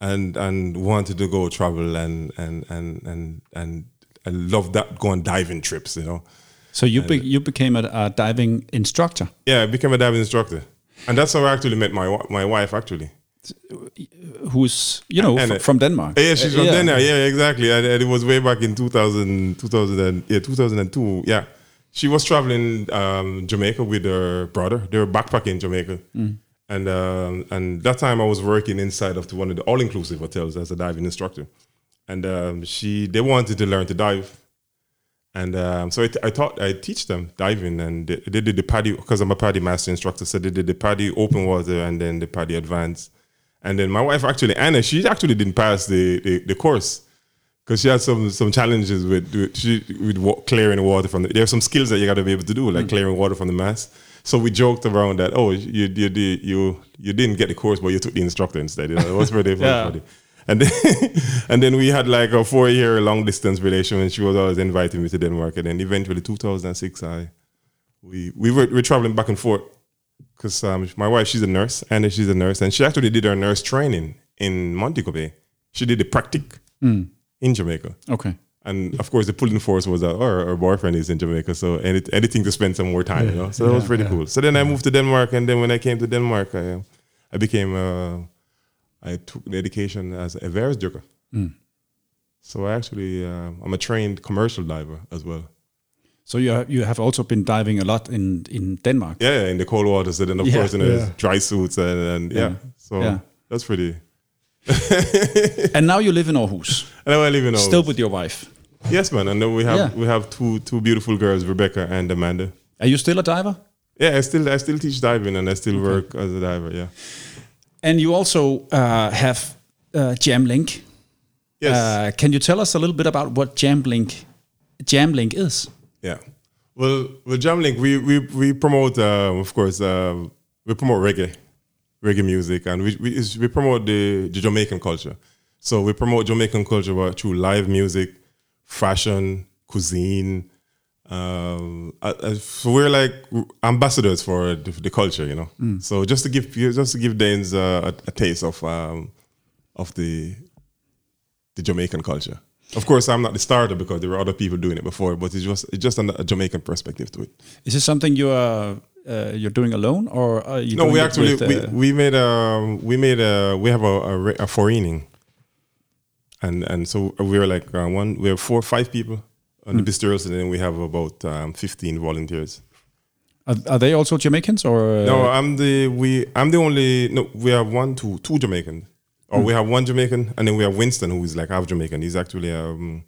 and and wanted to go travel and and and and and I loved that going diving trips, you know. So you be, you became a, a diving instructor. Yeah, I became a diving instructor. And that's how I actually met my my wife actually. Who's you know And, uh, from Denmark? Yeah, she's from yeah. Denmark. Yeah, exactly. And, and it was way back in 2000, 2000 and, yeah, 2002. Yeah. She was traveling um, Jamaica with her brother. They were backpacking in Jamaica. And um, and that time I was working inside of one of the all-inclusive hotels as a diving instructor. And um, she they wanted to learn to dive. And um, so I, taught, I teach them diving, and they, they did the PADI because I'm a PADI master instructor. So they did the PADI open water and then the PADI advanced. And then my wife actually Anna, she actually didn't pass the the, the course because she had some some challenges with with, she, with wa- clearing water from the. There are some skills that you got to be able to do, like clearing water from the mass. So we joked around that. Oh, you you did you you didn't get the course, but you took the instructor instead. You know, it was pretty Yeah. And then, and then we had like a four year long distance relation, and she was always inviting me to Denmark. And then eventually, 2006, I we we were, we were traveling back and forth because um, my wife she's a nurse and she's a nurse, and she actually did her nurse training in Montego Bay. She did the practic in Jamaica. Okay. And of course, the pulling force was that oh, her, her boyfriend is in Jamaica, so any, anything to spend some more time, you know. So that was pretty cool. So then I moved to Denmark, and then when I came to Denmark, I, I became uh, I took the education as a Versdykker. So I actually uh, I'm a trained commercial diver as well. So you have, you have also been diving a lot in in Denmark. Yeah, yeah, in the cold water. and then of Yeah. course, in Yeah. dry suits and, and yeah. Yeah. So that's pretty. And now you live in Aarhus, And now I live in Aarhus. still with your wife. Yes, man. And then we have we have two two beautiful girls, Rebecca and Amanda. Are you still a diver? Yeah, I still I still teach diving and I still work as a diver. Yeah. And you also uh, have uh, Jamlink. Yes. Uh, can you tell us a little bit about what Jamlink Jamlink is? yeah. Well, with Jamlink, we we we promote, um, of course, um, we promote reggae, reggae music, and we we, is- we promote the, the Jamaican culture. So we promote Jamaican culture uh, through live music, fashion, cuisine. Um, uh, uh, so we're like ambassadors for the, the culture, you know. So just to give just to give Danes uh, a, a taste of um, of the the Jamaican culture. Of course, I'm not the starter because there were other people doing it before, but it's just it's just a Jamaican perspective to it. Is this something you are uh, you're doing alone, or are you? No, we actually with, uh, we, we made a we made a we have a a, a foreigning, and and so we were like uh, one we have four five people on Hmm. the bistros, and then we have about um, fifteen volunteers. are, are they also Jamaicans or? Uh, No, I'm the we I'm the only no we have one two two Jamaican, or we have one Jamaican, and then we have Winston who is like half Jamaican. He's actually um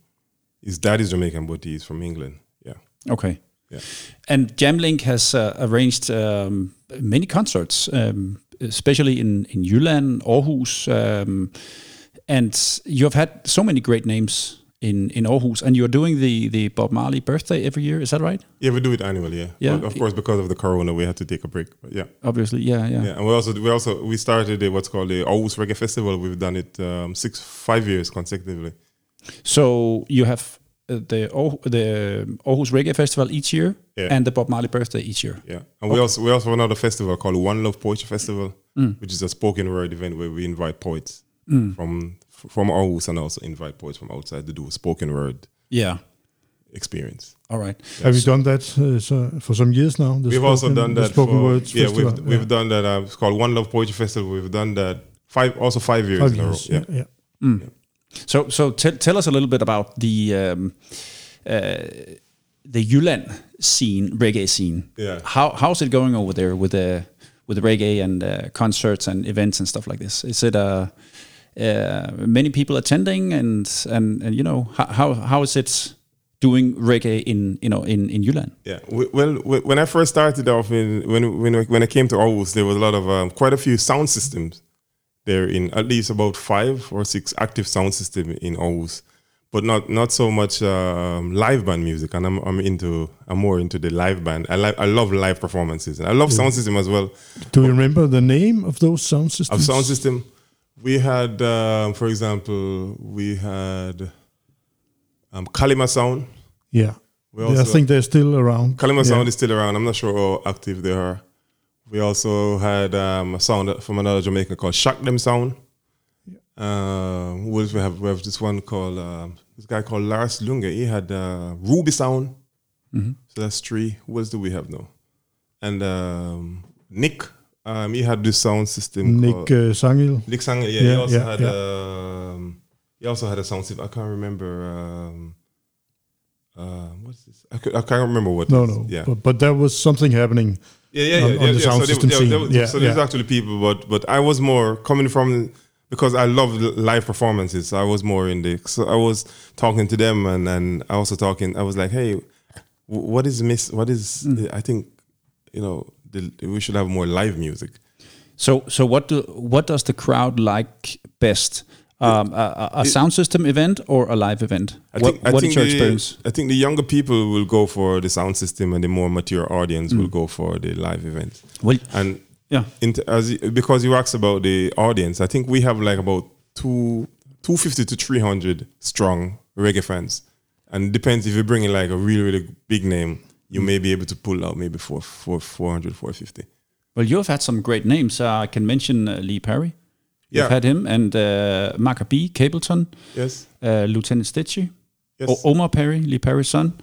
his dad is Jamaican, but he's from England. Yeah. Okay. Yeah. And Jamlink has uh, arranged um, many concerts, um, especially in in Jylland, Aarhus, um, and you have had so many great names in in Aarhus, and you're doing the the Bob Marley birthday every year. Is that right? Yeah, we do it annually. Yeah, Yeah. But of course, because of the corona, we had to take a break. But yeah, Obviously, yeah, yeah. yeah, and we also we also we started a, what's called the Aarhus Reggae Festival. We've done it um, six five years consecutively. So you have uh, the Aarhus, the Aarhus Reggae Festival each year, Yeah. and the Bob Marley birthday each year. Yeah, and we also we also have another festival called One Love Poetry Festival, Mm. which is a spoken word event where we invite poets from from Aarhus and also invite poets from outside to do a spoken word Yeah. experience. All right. Have you done that uh, so for some years now? the We've also spoken- done the that spoken for words yeah. festival? We've we've done that. Uh, it's called One Love Poetry Festival. We've done that five also five years Five in a row. years. Yeah. Yeah, yeah. So, so tell tell us a little bit about the um, uh, the Jylland scene, reggae scene. Yeah. How how's it going over there with the with the reggae and uh, concerts and events and stuff like this? Is it uh, uh, many people attending and and and you know how how, how is it doing reggae in you know in in Jylland? Yeah. Well, when I first started off, in, when when I- when I came to Aarhus, there was a lot of um, quite a few sound systems there in at least about five or six active sound system in Aarhus, but not not so much um, live band music. And I'm I'm into I'm more into the live band. I like I love live performances and I love sound system as well. Do you remember the name of those sound systems? Of sound system, we had um, for example we had um, Kalima Sound. Yeah. We Yeah, I think they're still around. Kalima yeah. Sound is still around. I'm not sure how active they are. We also had um, a sound from another Jamaican called Shock Them Sound. Uh, what else we have? We have this one called um, this guy called Lars Lunge. He had uh, Ruby Sound. So that's three. What else do we have now? And um, Nick, um, he had this sound system. Nick uh, Sangil. Nick Sangil, Yeah, he also yeah, had. yeah. Um, he also had a sound system. I can't remember. Um, uh, what's this? I, I, can't remember what. No, no. Yeah. But, but there was something happening. Yeah, yeah, yeah. on- yeah, on the yeah. sound so system there- there Yeah, so there's yeah. actually people, but but I was more coming from because I love live performances. I was more in the. So I was talking to them, and and I also talking. I was like, hey, what is miss? What is? Mm. I think, you know, the, we should have more live music. So so what do what does the crowd like best? Um, a, a- sound system event or a live event? I what think, I what think is your the, experience? I think the younger people will go for the sound system, and the more mature audience will go for the live event. Well, And yeah. As because you asked about the audience, I think we have like about two two fifty to three hundred strong reggae fans, and it depends if you bring in like a really really big name, you may be able to pull out maybe four four four hundred four fifty. Well, you have had some great names. Uh, I can mention uh, Lee Perry. You've Yeah. had him and uh, Macka B, Capleton, Yes, uh, Lieutenant Stitchie, yes, o- Omar Perry, Lee Perry's son,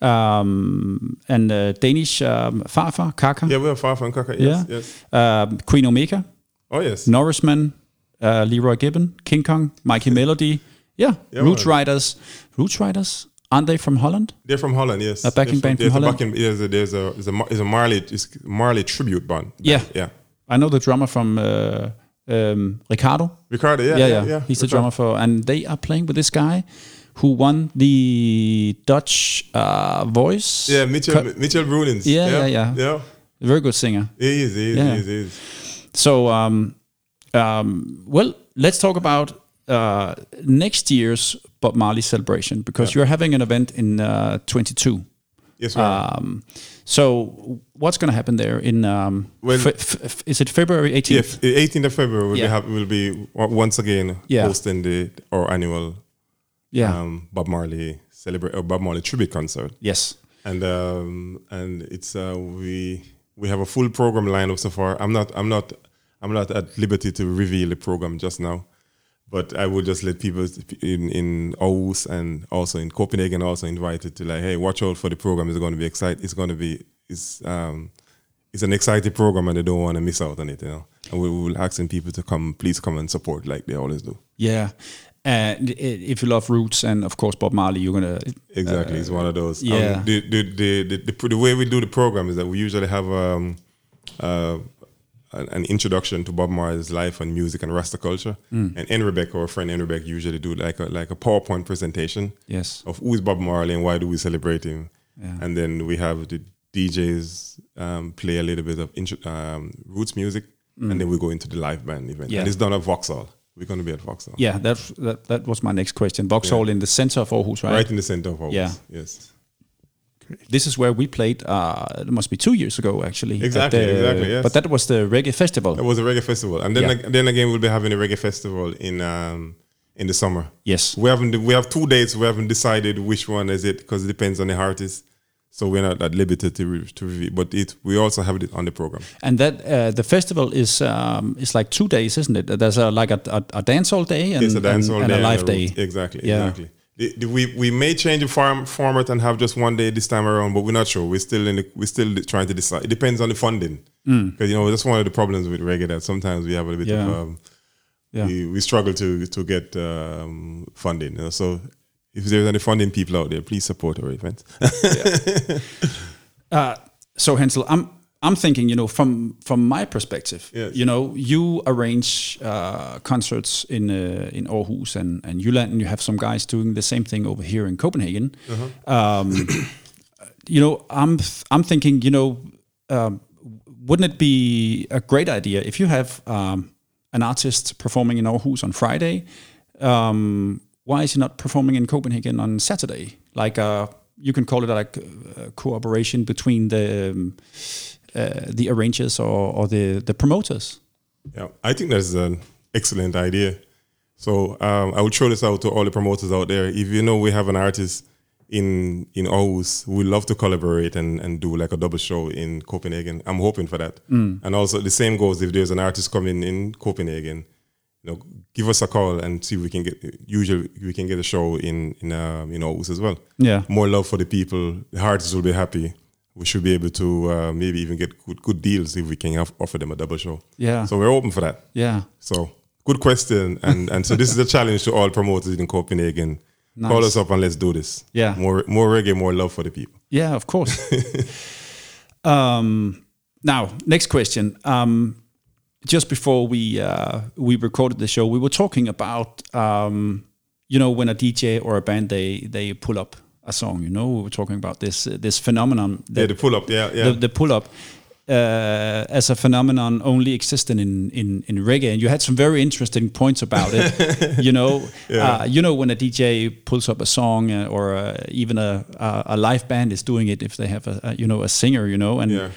um, and uh, Danish um, Farfar, Kaka, yeah, we have Far from Kaka. Yes, Yeah. yes. um, Queen Omega, Oh yes, Norrisman, uh, Leroy Gibbon, King Kong, Mikey Melody. Yeah, Yeah, Roots. Riders. Roots Riders. Aren't they from Holland? they're from Holland. Yes, A backing They're band from Holland? A backing, there's a there's a there's a, there's a Marley it's Marley tribute band. Yeah. yeah. I know the drummer from uh, um, Ricardo. Ricardo, yeah, yeah, yeah, yeah. yeah. He's the Ricardo. drummer for, and they are playing with this guy who won the Dutch uh, Voice. Yeah, Mitchell Co- Mitchell Brunings. Yeah, yeah, yeah. yeah. very good singer. He is, he is, Yeah. he is, he is. So, um, um, well, let's talk about uh, next year's Bob Marley celebration because you're having an event in uh, 22. Yes. Um, so, what's going to happen there in? Um, Well- fe- f- is it February 18th? Yes, 18th of February will Yeah. be will be once again Yeah. hosting the our annual Yeah. um, Bob Marley celebrate or Bob Marley tribute concert, yes. and um, and it's uh, we we have a full program lineup so far. I'm not I'm not I'm not at liberty to reveal the program just now, but I will just let people in in Aarhus and also in Copenhagen also invited to like, hey, watch out for the program. It's going to be exciting. It's going to be it's um it's an exciting program and they don't want to miss out on it, you know. And we we will asking people to come, please come and support like they always do. Yeah. And if you love Roots and of course Bob Marley, you're gonna Exactly, it's one of those. yeah. Um, the, the, the, the, the, the way we do the program is that we usually have um, uh, an introduction to Bob Marley's life and music and Rasta culture. Mm. And Enrebek, our friend Enrebek, usually do like a, like a PowerPoint presentation yes, of who is Bob Marley and why do we celebrate him. Yeah. And then we have the DJs um, play a little bit of intro, um, roots music, and then we go into the live band event. Mm. Yeah. And it's done at VoxHall. We're going to be at VoxHall. yeah, that that that was my next question. VoxHall in the center of Aarhus, right? Right in the center of Aarhus. Yeah. Yes. This is where we played. Uh, it must be two years ago, actually. Exactly, the- exactly, yes. But that was the reggae festival. It was a reggae festival, and then Yeah. then again we'll be having a reggae festival in um, in the summer. Yes. We haven't we have two dates. We haven't decided which one is it because it depends on the artist. so we're not at liberty to re- to review. But it we also have it on the program. And that uh, the festival is um, is like two days, isn't it? There's a, like a, a, a dance all day and, It's a dance and, all and day a live day. Exactly. Yeah. Exactly. The- the- we we may change the form, format and have just one day this time around, but we're not sure. We're still in the, we're still trying to decide. It depends on the funding because you know that's one of the problems with reggae that sometimes we have a bit Mm. Yeah. of um, Yeah. we, we struggle to to get um, funding. You know? So if there's any funding people out there, please support our event. Uh, so Hensel, I'm I'm thinking, you know, from from my perspective, Yes. you know, you arrange uh, concerts in uh, in Aarhus and and Jylland, and you have some guys doing the same thing over here in Copenhagen. Um, you know, I'm I'm thinking, you know, um, wouldn't it be a great idea if you have um, an artist performing in Aarhus on Friday? Um, why is he not performing in Copenhagen on Saturday? Like, uh, you can call it like uh, cooperation between the um, uh, the arrangers or, or the the promoters. Yeah, I think that's an excellent idea. So um, I would throw this out to all the promoters out there. If you know we have an artist in in Aarhus we love to collaborate and, and do like a double show in Copenhagen, I'm hoping for that. And also the same goes if there's an artist coming in Copenhagen, you know, give us a call and see if we can get. Usually we can get a show in in um, in Aarhus as well. Yeah. more love for the people. The artists will be happy. We should be able to uh, maybe even get good, good deals if we can have, offer them a double show. Yeah. So we're open for that. Yeah. So good question, and and so this is a challenge to all promoters in Copenhagen. Call us up and let's do this. Yeah. more more reggae, more love for the people. Yeah, of course. um, now, next question. Um, just before we uh, we recorded the show, we were talking about um, you know when a DJ or a band they they pull up a song. You know, we were talking about this uh, this phenomenon. Yeah, the pull up. Yeah, yeah. the, the pull up uh, as a phenomenon only existed in, in, in reggae, and you had some very interesting points about it. you know, uh, you know when a DJ pulls up a song, uh, or uh, even a, a a live band is doing it if they have a, a you know a singer, you know, and Yeah.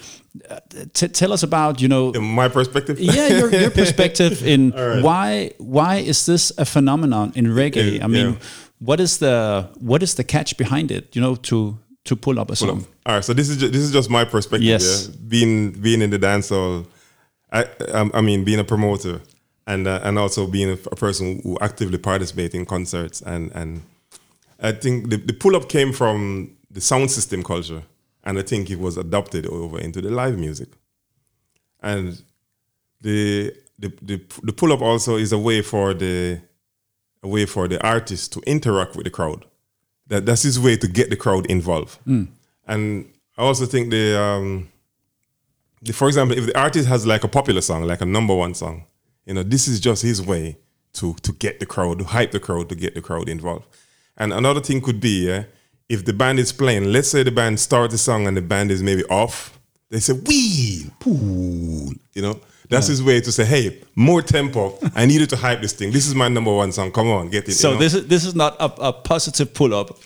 t- tell us about you know. In my perspective. yeah, your, your perspective in right. why why is this a phenomenon in reggae? Yeah, I mean, yeah. What is the what is the catch behind it? You know, to to pull up a Pull up. song. All right, so this is ju- this is just my perspective. Yes. yeah? being being in the dancehall, I, I I mean being a promoter, and uh, and also being a, a person who actively participate in concerts, and and I think the, the pull up came from the sound system culture, and I think it was adopted over into the live music, and the the the, the pull up also is a way for the a way for the artist to interact with the crowd. That that's his way to get the crowd involved. And I also think the, um, the for example, if the artist has like a popular song, like a number one song, you know, this is just his way to to get the crowd, to hype the crowd, to get the crowd involved. And another thing could be, yeah, if the band is playing, let's say the band starts the song and the band is maybe off, they say, wee, pool, you know. That's his way to say, hey, more tempo. I needed to hype this thing. This is my number one song. Come on, get it. So you know? this is this is not a, a positive pull up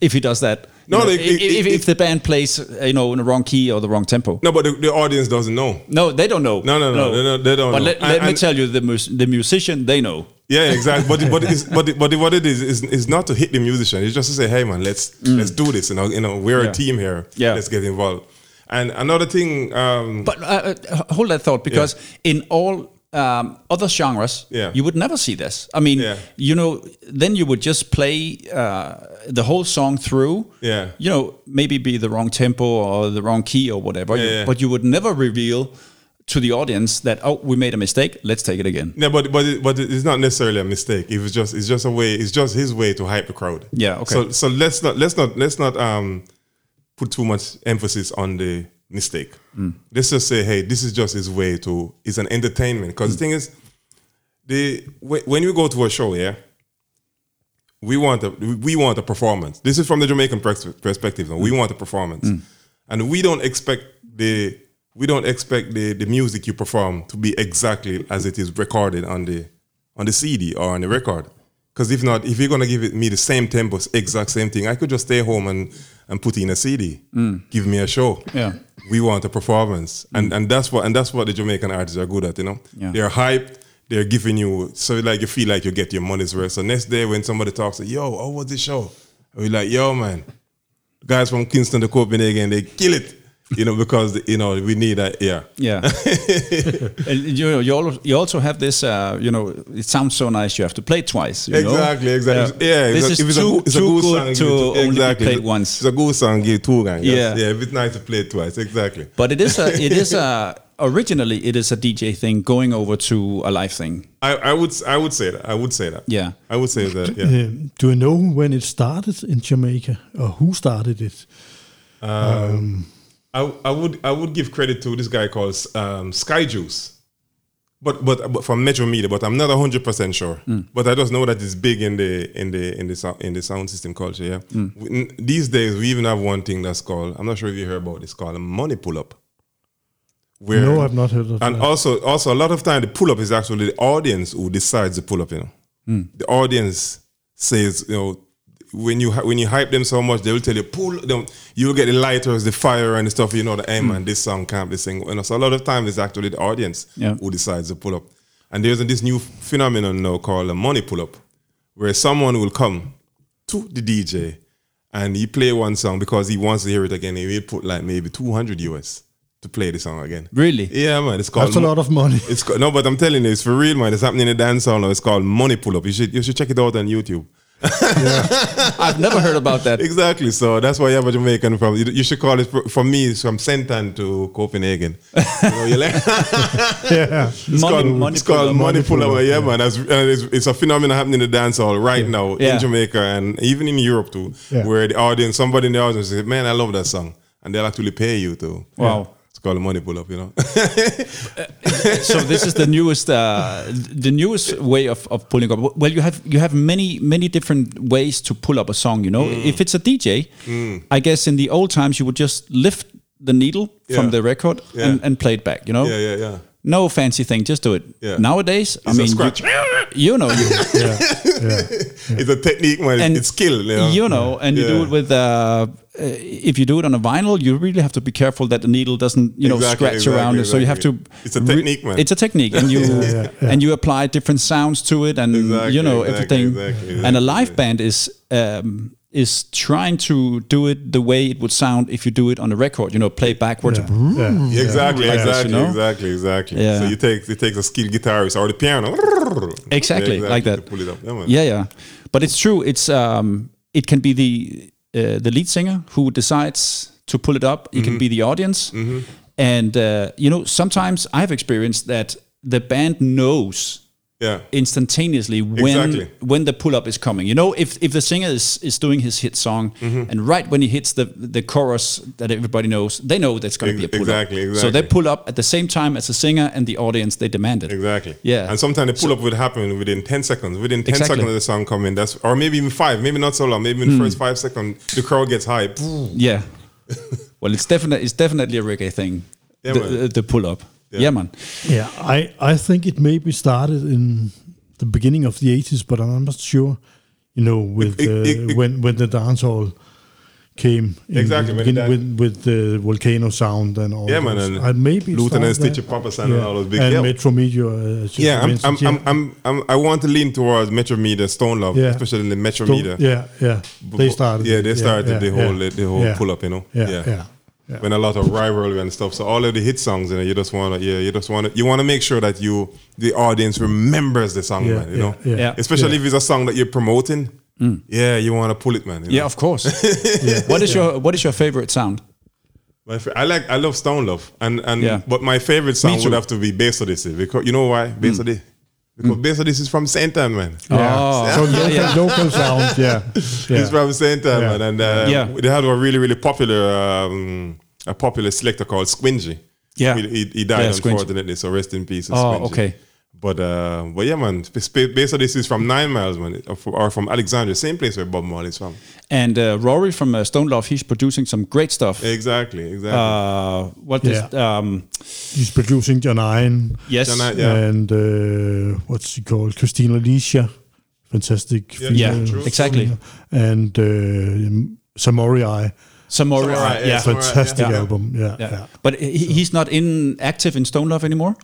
if he does that. You No, know, it- if, it- if, it- if the band plays you know in the wrong key or the wrong tempo. no, but the, the audience doesn't know. No, they don't know. No, no, no, they don't- they don't But know. let, And- me tell you, the mus- the musician they know. Yeah, exactly. But but it's, but but what it is is is not to hit the musician. It's just to say, hey man, let's let's do this. You know, you know, we're Mm. Yeah. a team here. Yeah. let's get involved. And another thing, um, But uh, uh, hold that thought, because in all um, other genres, Yeah. you would never see this. I mean, Yeah. you know, then you would just play uh, the whole song through. Yeah. You know, maybe be the wrong tempo or the wrong key or whatever. you- yeah. But you would never reveal to the audience that oh, we made a mistake. Let's take it again. yeah, but but it, but it's not necessarily a mistake. It was just it's just a way. It's just his way to hype the crowd. Yeah, okay. So so let's not let's not let's not um put too much emphasis on the mistake. Mm. Let's just say, hey, this is just his way to. It's an entertainment. Because the thing is, the when when you go to a show, yeah, we want a we want a performance. This is from the Jamaican pers- perspective. now. We want a performance, and we don't expect the we don't expect the the music you perform to be exactly as it is recorded on the on the CD or on the record. Because if not, if you're gonna give it me the same tempo, exact same thing, I could just stay home and and put in a CD. Mm. Give me a show. Yeah. We want a performance, mm. and and that's what and that's what the Jamaican artists are good at. You know, Yeah. they're hyped. They're giving you so like you feel like you get your money's worth. So next day when somebody talks, like, "Yo, how was the show?" We're like, "Yo, man, guys from Kingston to Copenhagen, they kill it. You know, because you know we need that. Yeah, Yeah, and you you also, you also have this. Uh, you know, it sounds so nice. You have to play twice. You know? exactly, exactly. Yeah, this if is it's a too, good- it's a too good good song, to give only exactly. be played once. It's a good song, give two gang. Yes. Yeah. yeah. It's nice to play it twice, exactly. But it is a it is a originally it is a DJ thing going over to a live thing. I, I would I would say that. I would say that. Yeah. I would say that. Yeah. Uh, do you know when it started in Jamaica or who started it? I, I would I would give credit to this guy called um, Sky Juice, but but but from Metro Media. But I'm not hundred percent sure. Mm. But I just know that it's big in the in the in the sou- in the sound system culture. Yeah. Mm. We- n- these days we even have one thing that's called I'm not sure if you heard about this called money pull up. Where No, I've not heard of and that. also also a lot of time the pull up is actually the audience who decides to pull up. You know, mm. the audience says you know when you when you hype them so much they will tell you pull them. You'll get the lighters, the fire, and the stuff. You know, the hey man, mm. this song can't be sing. You know, so a lot of times it's actually the audience Yeah. who decides to pull up. And there's this new phenomenon now called a money pull up, where someone will come to the DJ and he play one song because he wants to hear it again. He will put like maybe 200 US to play the song again. Really? Yeah, man. It's called That's a lot of money. It's no, but I'm telling you, it's for real, man. It's happening in the dance hall now. It's called Money Pull Up. You should you should check it out on YouTube. I've never heard about that. Exactly. So that's why you have a Jamaican from. You, you should call it for, for me. It's from Saint Ann to Copenhagen. You know, you like, yeah. it's Money- called, money it's pull called. Money Pull Up. Pull Up, Yeah, yeah. man. That's, and it's, it's a phenomenon happening in the dance hall right now Yeah. in Jamaica and even in Europe too, Yeah. where the audience, somebody in the audience says, "Man, I love that song," and they'll actually pay you to. Wow. It's called a Money Pull Up. You know. so this is the newest uh, the newest way of, of pulling up well you have you have many many different ways to pull up a song you know Mm. if it's a dj i guess in the old times you would just lift the needle from the record Yeah. and, and play it back you know yeah, yeah, yeah. No fancy thing just do it Yeah. nowadays i It's a mean scratch. You, you know you, yeah, yeah. It's a technique, man. And it's skill. You know, you know and you do it with uh, uh, if you do it on a vinyl you really have to be careful that the needle doesn't you know Exactly, scratch around exactly, it so you have to. It's a technique, man. it's a technique and you yeah, yeah. and you apply different sounds to it and Exactly, you know exactly, everything exactly, and a exactly. live band is um, is trying to do it the way it would sound if you do it on a record you know play backwards yeah. yeah. Exactly, Like this, exactly, you know? exactly, exactly. Yeah. So you take it takes a skilled guitarist or the piano. Exactly, Yeah, like that. pull it up. Yeah, yeah yeah but it's true it's um it can be the uh, the lead singer who decides to pull it up it Mm-hmm. can be the audience and uh, you know sometimes i've experienced that the band knows yeah. instantaneously when Exactly. when the pull up is coming. You know, if if the singer is is doing his hit song Mm-hmm. and right when he hits the the chorus that everybody knows, they know that's going to be a pull exactly, up. So they pull up at the same time as the singer and the audience. They demand it. Exactly. Yeah. And sometimes the pull up would happen within 10 seconds. Within 10 Exactly. seconds of the song coming, that's or maybe even five, maybe not so long, maybe in the first five seconds, the crowd gets high. Yeah. well, it's definitely it's definitely a reggae thing. Yeah, the, the, the pull up. Yeah. Yeah. man. Yeah, I, I think it maybe started in the beginning of the 80s, but I'm not sure, you know, with It- uh, it- it- when when the dancehall came Exactly, the when with with the volcano sound and all Yeah, man, those. and Uh, maybe it Lieutenant started Stitchie, there. Papa San and all those big- and yeah. Metro Media. Uh, Yeah, I'm, I'm, I'm, yeah. I'm, I'm, I want to lean towards Metro Media, Stone Love, Yeah. especially in the Metro Media. Yeah, yeah. They started. Yeah, they started yeah, the yeah, whole the whole yeah. pull up, you know. Yeah, yeah, yeah. When a lot of rivalry and stuff. So all of the hit songs, you know, you just wanna yeah, you just wanna you wanna make sure that you the audience remembers the song, Yeah, man. You yeah, know, yeah. Yeah. especially Yeah. if it's a song that you're promoting. Mm. Yeah, you wanna pull it, man. you Yeah, know? of course. What is your what is your favorite sound? My fa- I like I love Stone Love, and and Yeah. but my favorite song would have to be Bass Odyssey because you know why Bass mm. Odyssey. Because Bass Odyssey is from Saint Ann, man. Yeah. Oh, so yeah, local, yeah. local sound, yeah. yeah. He's from Saint Ann, Yeah. man, and uh, Yeah. they had a really really popular um, a popular selector called Squingy. Yeah. he, he, he died Yeah, Squingy. unfortunately, so rest in peace. Oh, Squingy. okay. But uh, but yeah, man. Sp- sp- Bass Odyssey is from Nine Miles, man, or from- Alexandria, same place where Bob Marley is from. And uh, Rory from uh, Stone Love, he's producing some great stuff. Exactly, exactly. Uh, what is um, He's producing John Iron yes, John I- yeah. and uh, what's she called? Christina Alicia. Fantastic. Yeah, yeah, exactly. And uh, Samurai. Samurai, Samurai, yeah, yeah. Samurai, Fantastic yeah. album. Yeah, yeah. yeah. But he, he's not in active in Stone Love anymore.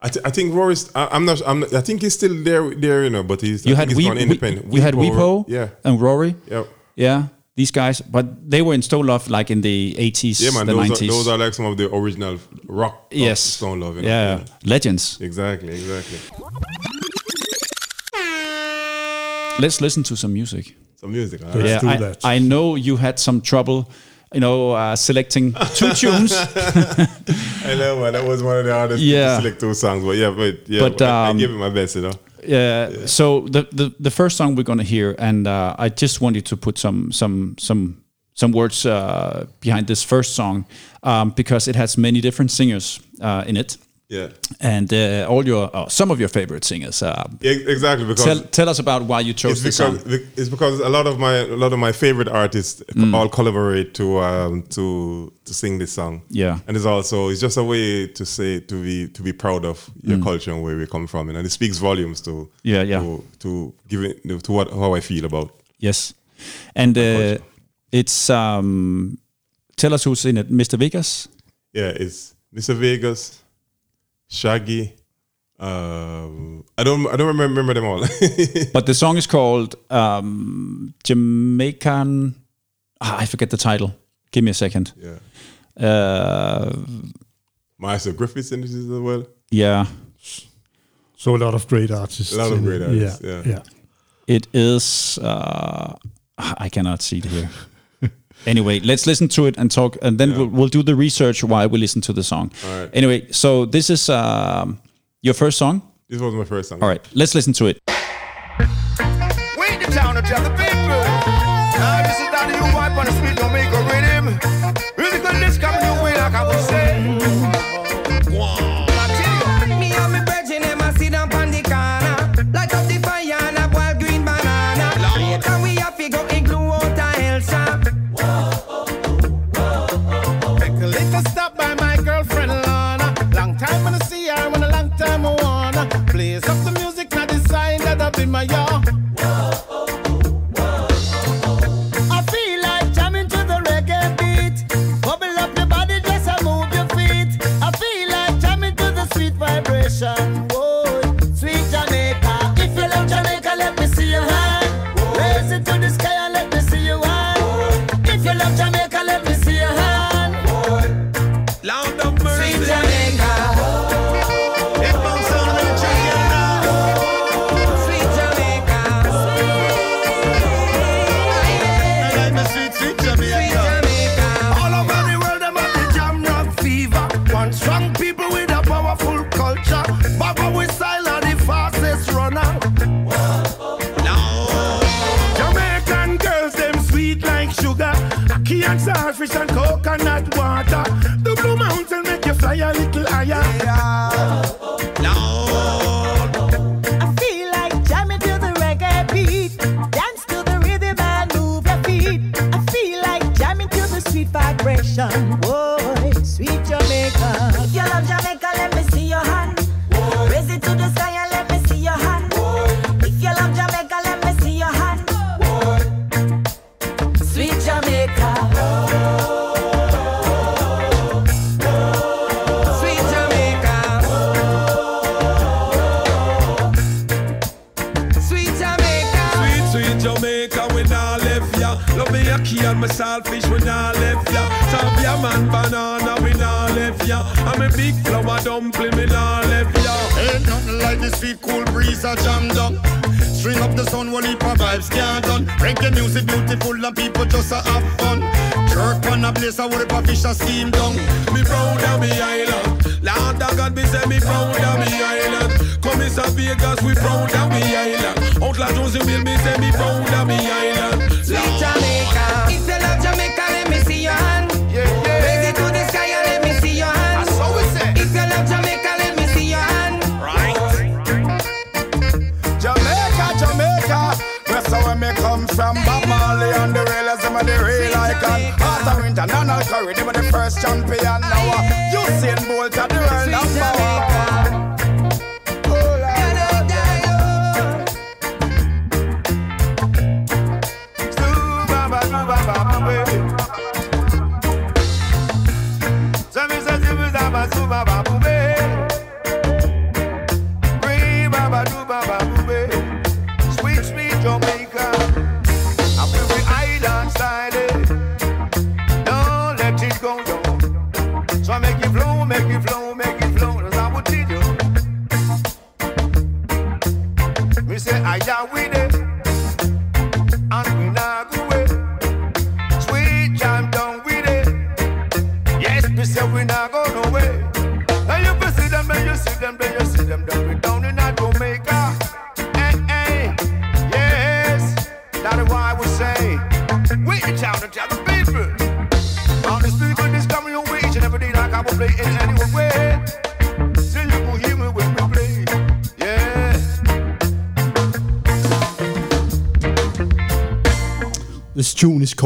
I, th- I think Rory's. I, I'm not. I'm. Not, I think he's still there. There, you know. But he's. You I had think he's Weep, gone independent. you had Wee Pow, Weepo, Yeah. and Rory. Yep. Yeah, these guys, but they were in Stone Love like in the 80s, Yeah, man. the Those 90s. are, those are like some of the original rock. of yes. Stone Love. You know? yeah, legends. Exactly. Exactly. Let's listen to some music. Some music. Let's right. yeah, do I, that. I know you had some trouble, you know, uh, selecting two tunes. I know, man. That was one of the hardest Yeah. to select two songs, but yeah, but yeah, But, I, I um, give it my best, you know. Yeah. So the, the the first song we're gonna hear, and uh, I just wanted to put some some some some words uh, behind this first song um, because it has many different singers uh, in it, Yeah. and uh, all your uh, some of your favorite singers. Uh, Yeah, exactly because tell tell us about why you chose it's this song. because it's because a lot of my a lot of my favorite artists Mm. all collaborate to um to to sing this song. Yeah. and it's also it's just a way to say to be to be proud of your culture and where we come from, and it speaks volumes to Mm. Yeah, yeah. to, to give it to what how I feel about. Yes, and uh, it's um, tell us who's in it, Mr. Vegas. Yeah, it's Mr. Vegas, Shaggy. Um, I don't I don't remember, remember them all. But the song is called um, Jamaican. Ah, I forget the title. Give me a second. yeah, Uh, Marcia Griffiths in this as well. yeah, So a lot of great artists. A lot of great artists, Yeah, yeah. yeah. it is. Uh, I cannot see it here. Anyway, let's listen to it and talk, and then we'll, we'll do the research while we listen to the song. All right. Anyway, so this is um, your first song. This was my first song. All right, let's listen to it. Mountain I work a fish a steam down.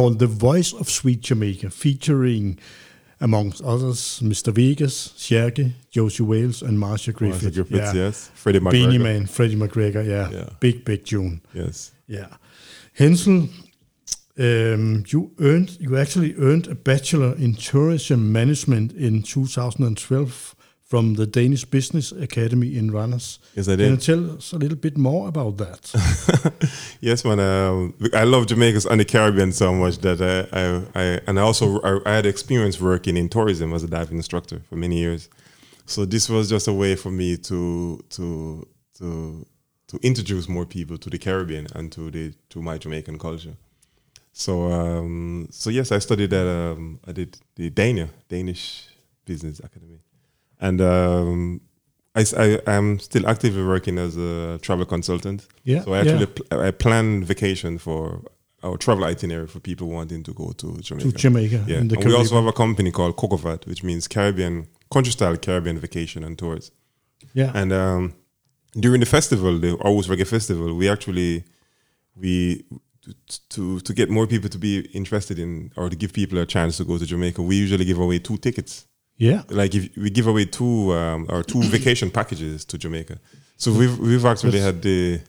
Called The Voice of Sweet Jamaica, featuring, amongst others, Mr. Vegas, Sherky, Josie Wales, and Marcia Griffith. Griffiths, yes. Freddie Beanie Man, Freddie McGregor, yeah. Yeah. Big, big tune. Yes. Yeah. Hensel, um, you earned, you actually earned a bachelor in tourism management in 2012 from the Danish Business Academy in Randers. Yes, I did. Can you tell us a little bit more about that? Yes, man. Um, I love Jamaica's and the Caribbean so much that I, I, I and I also I, I had experience working in tourism as a diving instructor for many years. So this was just a way for me to to to to introduce more people to the Caribbean and to the to my Jamaican culture. So um, so yes, I studied at um, I did the Dania Danish Business Academy, and um, I, I am still actively working as a travel consultant. Yeah, So I actually yeah. pl- I plan vacation for our travel itinerary for people wanting to go to Jamaica. To Jamaica Yeah. the and we also have a company called Cocovat, which means Caribbean country style Caribbean vacation and tours. Yeah. And um, during the festival, the Always Reggae Festival, we actually we to to get more people to be interested in or to give people a chance to go to Jamaica, we usually give away two tickets. Yeah. Like if we give away two um, or two vacation packages to Jamaica. So we've we've actually That's- had the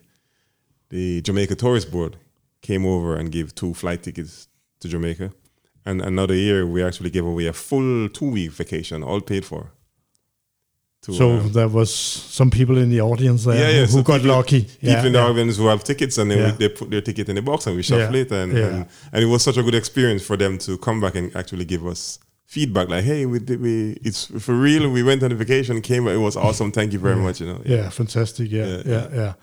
the Jamaica Tourist Board came over and gave two flight tickets to Jamaica. And another year we actually gave away a full two week vacation, all paid for. To, so um, there was some people in the audience there yeah, yeah. who, so got people- lucky. People yeah, in the audience who have tickets and we, they put their ticket in the box and we shuffle it. And, and and it was such a good experience for them to come back and actually give us feedback like, hey, we did, we it's for real. We went on a vacation, came, it was awesome. Thank you very much. You know. Yeah, fantastic. Yeah, Yeah, yeah, yeah.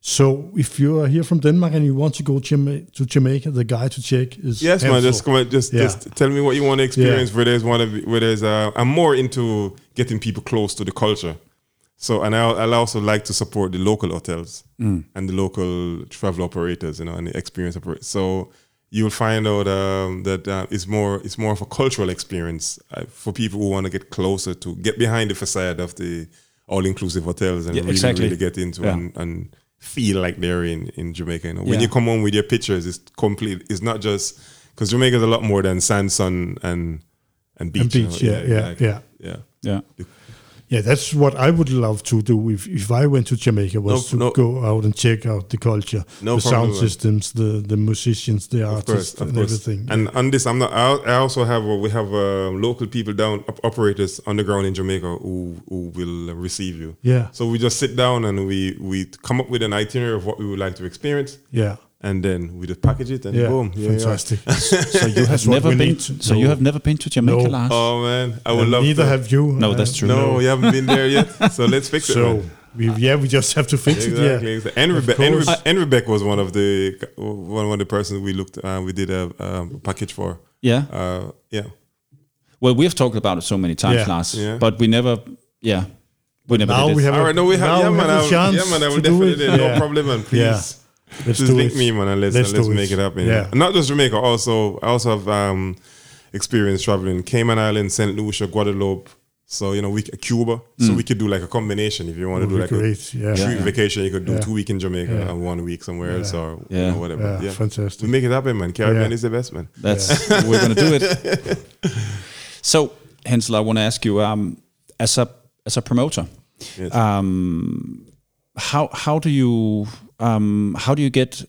So if you are here from Denmark and you want to go to Jamaica, the guy to check is Yes, man. Just come on, just Yeah. just tell me what you want to experience. Where there's one of where there's uh, I'm more into getting people close to the culture. So and I I also like to support the local hotels Mm. and the local travel operators, you know, and the experience operators. So you'll find out um, that uh, it's more it's more of a cultural experience uh, for people who want to get closer to get behind the facade of the all inclusive hotels and Yeah, really exactly. really get into Yeah. and, and feel like they're in in Jamaica. You know, when Yeah. you come home with your pictures, it's complete. It's not just because Jamaica is a lot more than sand, sun, and and beach. And you know, beach, yeah, yeah, like- yeah. yeah. Yeah. Yeah, that's what I would love to do if, if I went to Jamaica was No, to no. go out and check out the culture, No the sound systems, the the musicians, the Of artists, course, and course. everything. And on this, I'm not. I, also have. we have uh, local people down operators on the ground in Jamaica who who will receive you. Yeah. So we just sit down and we we come up with an itinerary of what we would like to experience. Yeah. And then we just package it and Yeah, boom. here you are. fantastic. so you have Have never been. so you have never been to Jamaica, No. Lars? Oh man, I would And love. neither to. have you. No, that's true. No, you haven't been there yet. So let's fix it. So man. we, yeah, we just have to fix it. Yeah. Exactly. And Of Rebecca, and. Rebe- and Rebecca was one of the one of the persons we looked. Uh, we did a um, package for. Yeah. Uh, yeah. Well, we have talked about it so many times, Yeah. Lars, Yeah. but we never. Yeah. We never now did it. we have All a- no, we have. Yeah, man. have chance yeah, man. I to will do definitely. it. No problem, man. Please. Yeah. Let's Just do link it. me, man, and let's Let's let's, make it. it happen. Yeah. Not just Jamaica. Also, I also have um, experience traveling Cayman Islands, Saint Lucia, Guadeloupe. So you know, we Cuba. So Mm. we could do like a combination if you want to do like great, a yeah. three Yeah. vacation. You could do Yeah. two week in Jamaica Yeah. and one week somewhere else, or you Yeah. know, whatever. Yeah, Yeah, fantastic. We make it happen, man. Caribbean Yeah. is the best, man. That's we're gonna do it. So, Hensel, I want to ask you, um, as a as a promoter, Yes. um, how how do you um, how do you get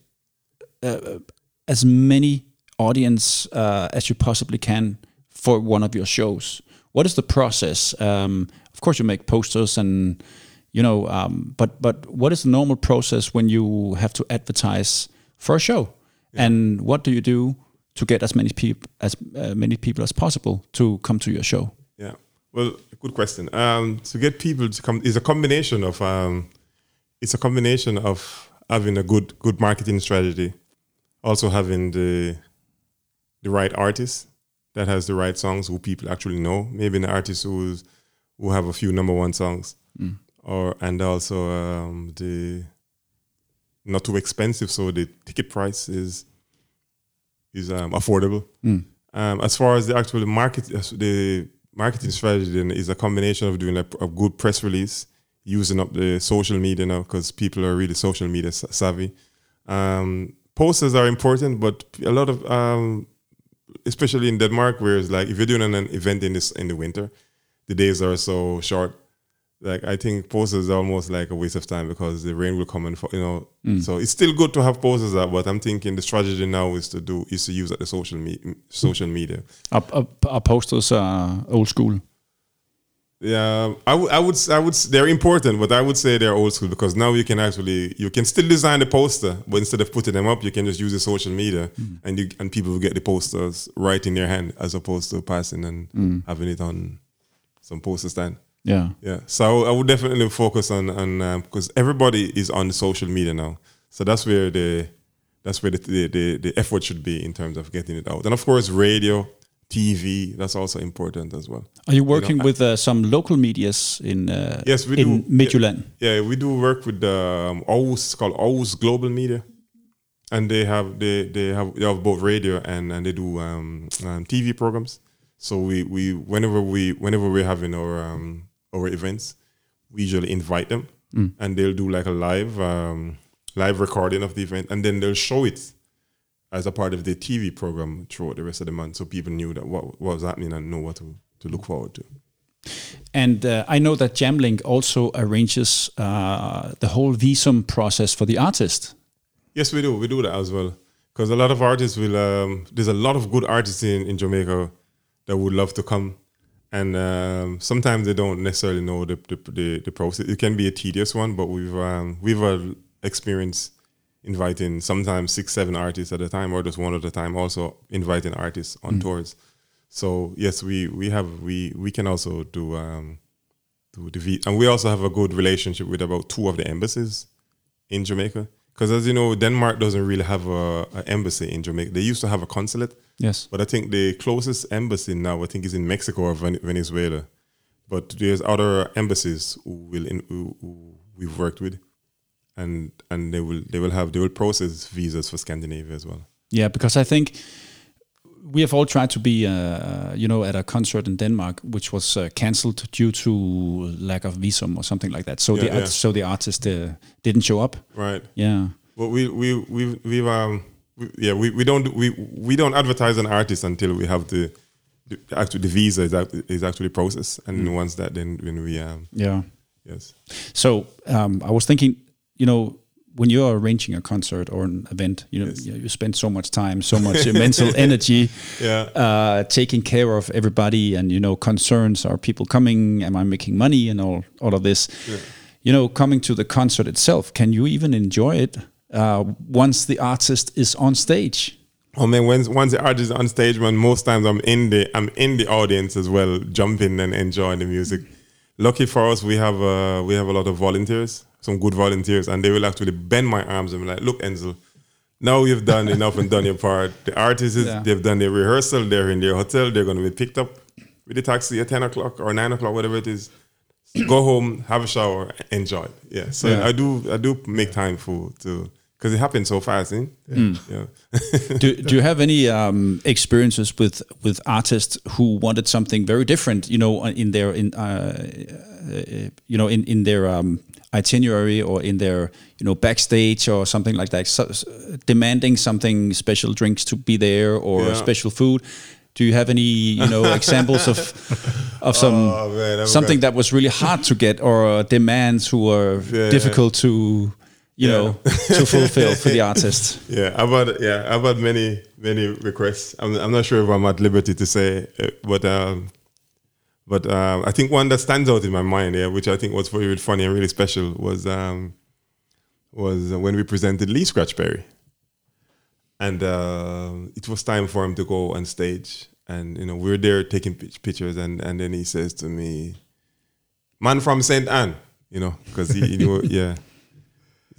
uh, as many audience uh, as you possibly can for one of your shows? What is the process? Um, of course, you make posters and you know, um, but but what is the normal process when you have to advertise for a show? And what do you do to get as many people as uh, many people as possible to come to your show? Yeah. Well, good question. Um, to get people to come is a combination of um, it's a combination of having a good good marketing strategy, also having the the right artist that has the right songs who people actually know. Maybe an artist who's who have a few number one songs, Mm. or and also um, the not too expensive, so the ticket price is is um, affordable. Um, as far as the actual market, the marketing strategy then is a combination of doing a, a good press release, using up the social media now because people are really social media savvy. Um, posters are important, but a lot of, um, especially in Denmark, where it's like if you're doing an, an event in this in the winter, the days are so short. Like I think posters are almost like a waste of time because the rain will come and fo- you know. So it's still good to have posters out, but I'm thinking the strategy now is to do is to use at the social me- social media. Are, are, are posters uh, old school? Yeah, I would, I would, I would. They're important, but I would say they're old school because now you can actually, you can still design the poster, but instead of putting them up, you can just use the social media, mm. and you and people will get the posters right in their hand as opposed to passing and mm. having it on some poster stand. Yeah. Yeah, so I would definitely focus on on um, because everybody is on social media now, so that's where the that's where the, the the the effort should be in terms of getting it out, and of course radio, TV, that's also important as well. Are you working with uh, some local medias in uh, Yes, we in do. Midtjylland? Yeah, we do work with um, Aarhus, it's called Aarhus Global Media, and they have they they have they have both radio and and they do um, um, TV programs. So we we whenever we whenever we're having our um, our events, we usually invite them, and they'll do like a live um, live recording of the event, and then they'll show it as a part of the TV program throughout the rest of the month, so people knew that what, what was happening and know what to, to look forward to. And uh, I know that Jamlink also arranges uh, the whole visum process for the artist. Yes, we do. We do that as well. Because a lot of artists will. Um, there's a lot of good artists in, in Jamaica that would love to come, and um, sometimes they don't necessarily know the, the the the process. It can be a tedious one, but we've um, we've uh, experienced inviting sometimes six, seven artists at a time, or just one at a time. Also inviting artists on tours. So yes, we we have we we can also do um, do the V, and we also have a good relationship with about two of the embassies in Jamaica. Because as you know, Denmark doesn't really have a, a embassy in Jamaica. They used to have a consulate, Yes. but I think the closest embassy now, I think, is in Mexico or Venezuela. But there's other embassies who will in, who, who we've worked with, and and they will they will have they will process visas for Scandinavia as well. Yeah, because I think we have all tried to be, uh, you know, at a concert in Denmark, which was uh, cancelled due to lack of visum or something like that. So Yeah, the yeah. so the artist uh, didn't show up. Right. Yeah. Well, we we we we've um we, yeah we, we don't we we don't advertise an artist until we have the, the actually the visa is, act, is actually processed, and once that then when we um Yeah. yes So um, I was thinking, you know, when you're arranging a concert or an event, you know, Yes. you, you spend so much time, so much mental energy, Yeah. uh, taking care of everybody, and you know, concerns: are people coming? Am I making money? And all, all of this. You know, coming to the concert itself, can you even enjoy it uh, once the artist is on stage? Oh man, when once the artist is on stage, man, most times I'm in the I'm in the audience as well, jumping and enjoying the music. Lucky for us, we have uh, we have a lot of volunteers, some good volunteers, and they will actually bend my arms and be like, "Look, Enzel, now you've done enough and done your part. The artists, Yeah. they've done their rehearsal, they're in their hotel, they're going to be picked up with the taxi at ten o'clock or nine o'clock, whatever it is. Go home, have a shower, enjoy. Yeah, so Yeah. I do I do make time for to because it happens so fast. Eh? Yeah. do, do you have any um, experiences with with artists who wanted something very different you know in their in uh, uh, you know in in their um, itinerary or in their you know backstage or something like that so, demanding something special drinks to be there or Yeah. special food do you have any you know examples of of some Oh, man, something that was really hard to get or demands who were Yeah. difficult to you Yeah. know to fulfill for the artist Yeah, I've had yeah, I've had many many requests. I'm, I'm not sure if I'm at liberty to say, uh, but um, but um, I think one that stands out in my mind, yeah, which I think was very funny and really special, was um, was when we presented Lee Scratch Perry, and uh, it was time for him to go on stage, and you know we were there taking pictures, and and then he says to me, "Man from Saint Ann," you know, because he, he knew, yeah.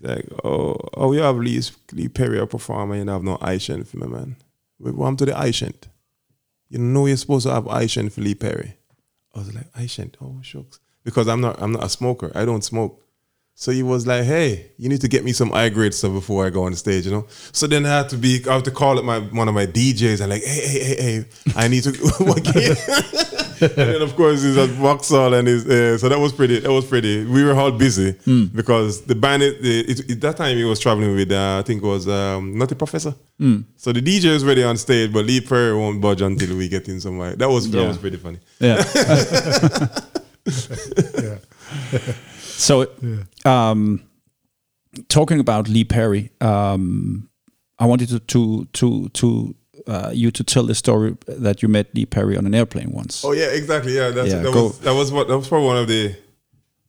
Like, oh, oh, you have Lee, Lee Perry a performer, you don't have no Aishan for my man. We want to the Aishan. You know you're supposed to have Aishan for Lee Perry. I was like, Aishan, oh shucks. Because I'm not I'm not a smoker. I don't smoke. So he was like, "Hey, you need to get me some high grade stuff before I go on stage," you know. So then I had to be, I have to call up my one of my DJs and like, "Hey, hey, hey, hey, I need to." what game?" and then of course he's at VoxHall and he's uh, so that was pretty. That was pretty. We were all busy because the band. It, it, it, that time he was traveling with uh, I think it was um, not a professor. So the DJ is ready on stage, but Lee Perry won't budge until we get in somewhere. That was that was pretty funny. Yeah. so, um, talking about Lee Perry, um, I wanted to to to, to uh, you to tell the story that you met Lee Perry on an airplane once. Oh yeah, exactly. Yeah, that's, Yeah, that go. was that was what that was probably one of the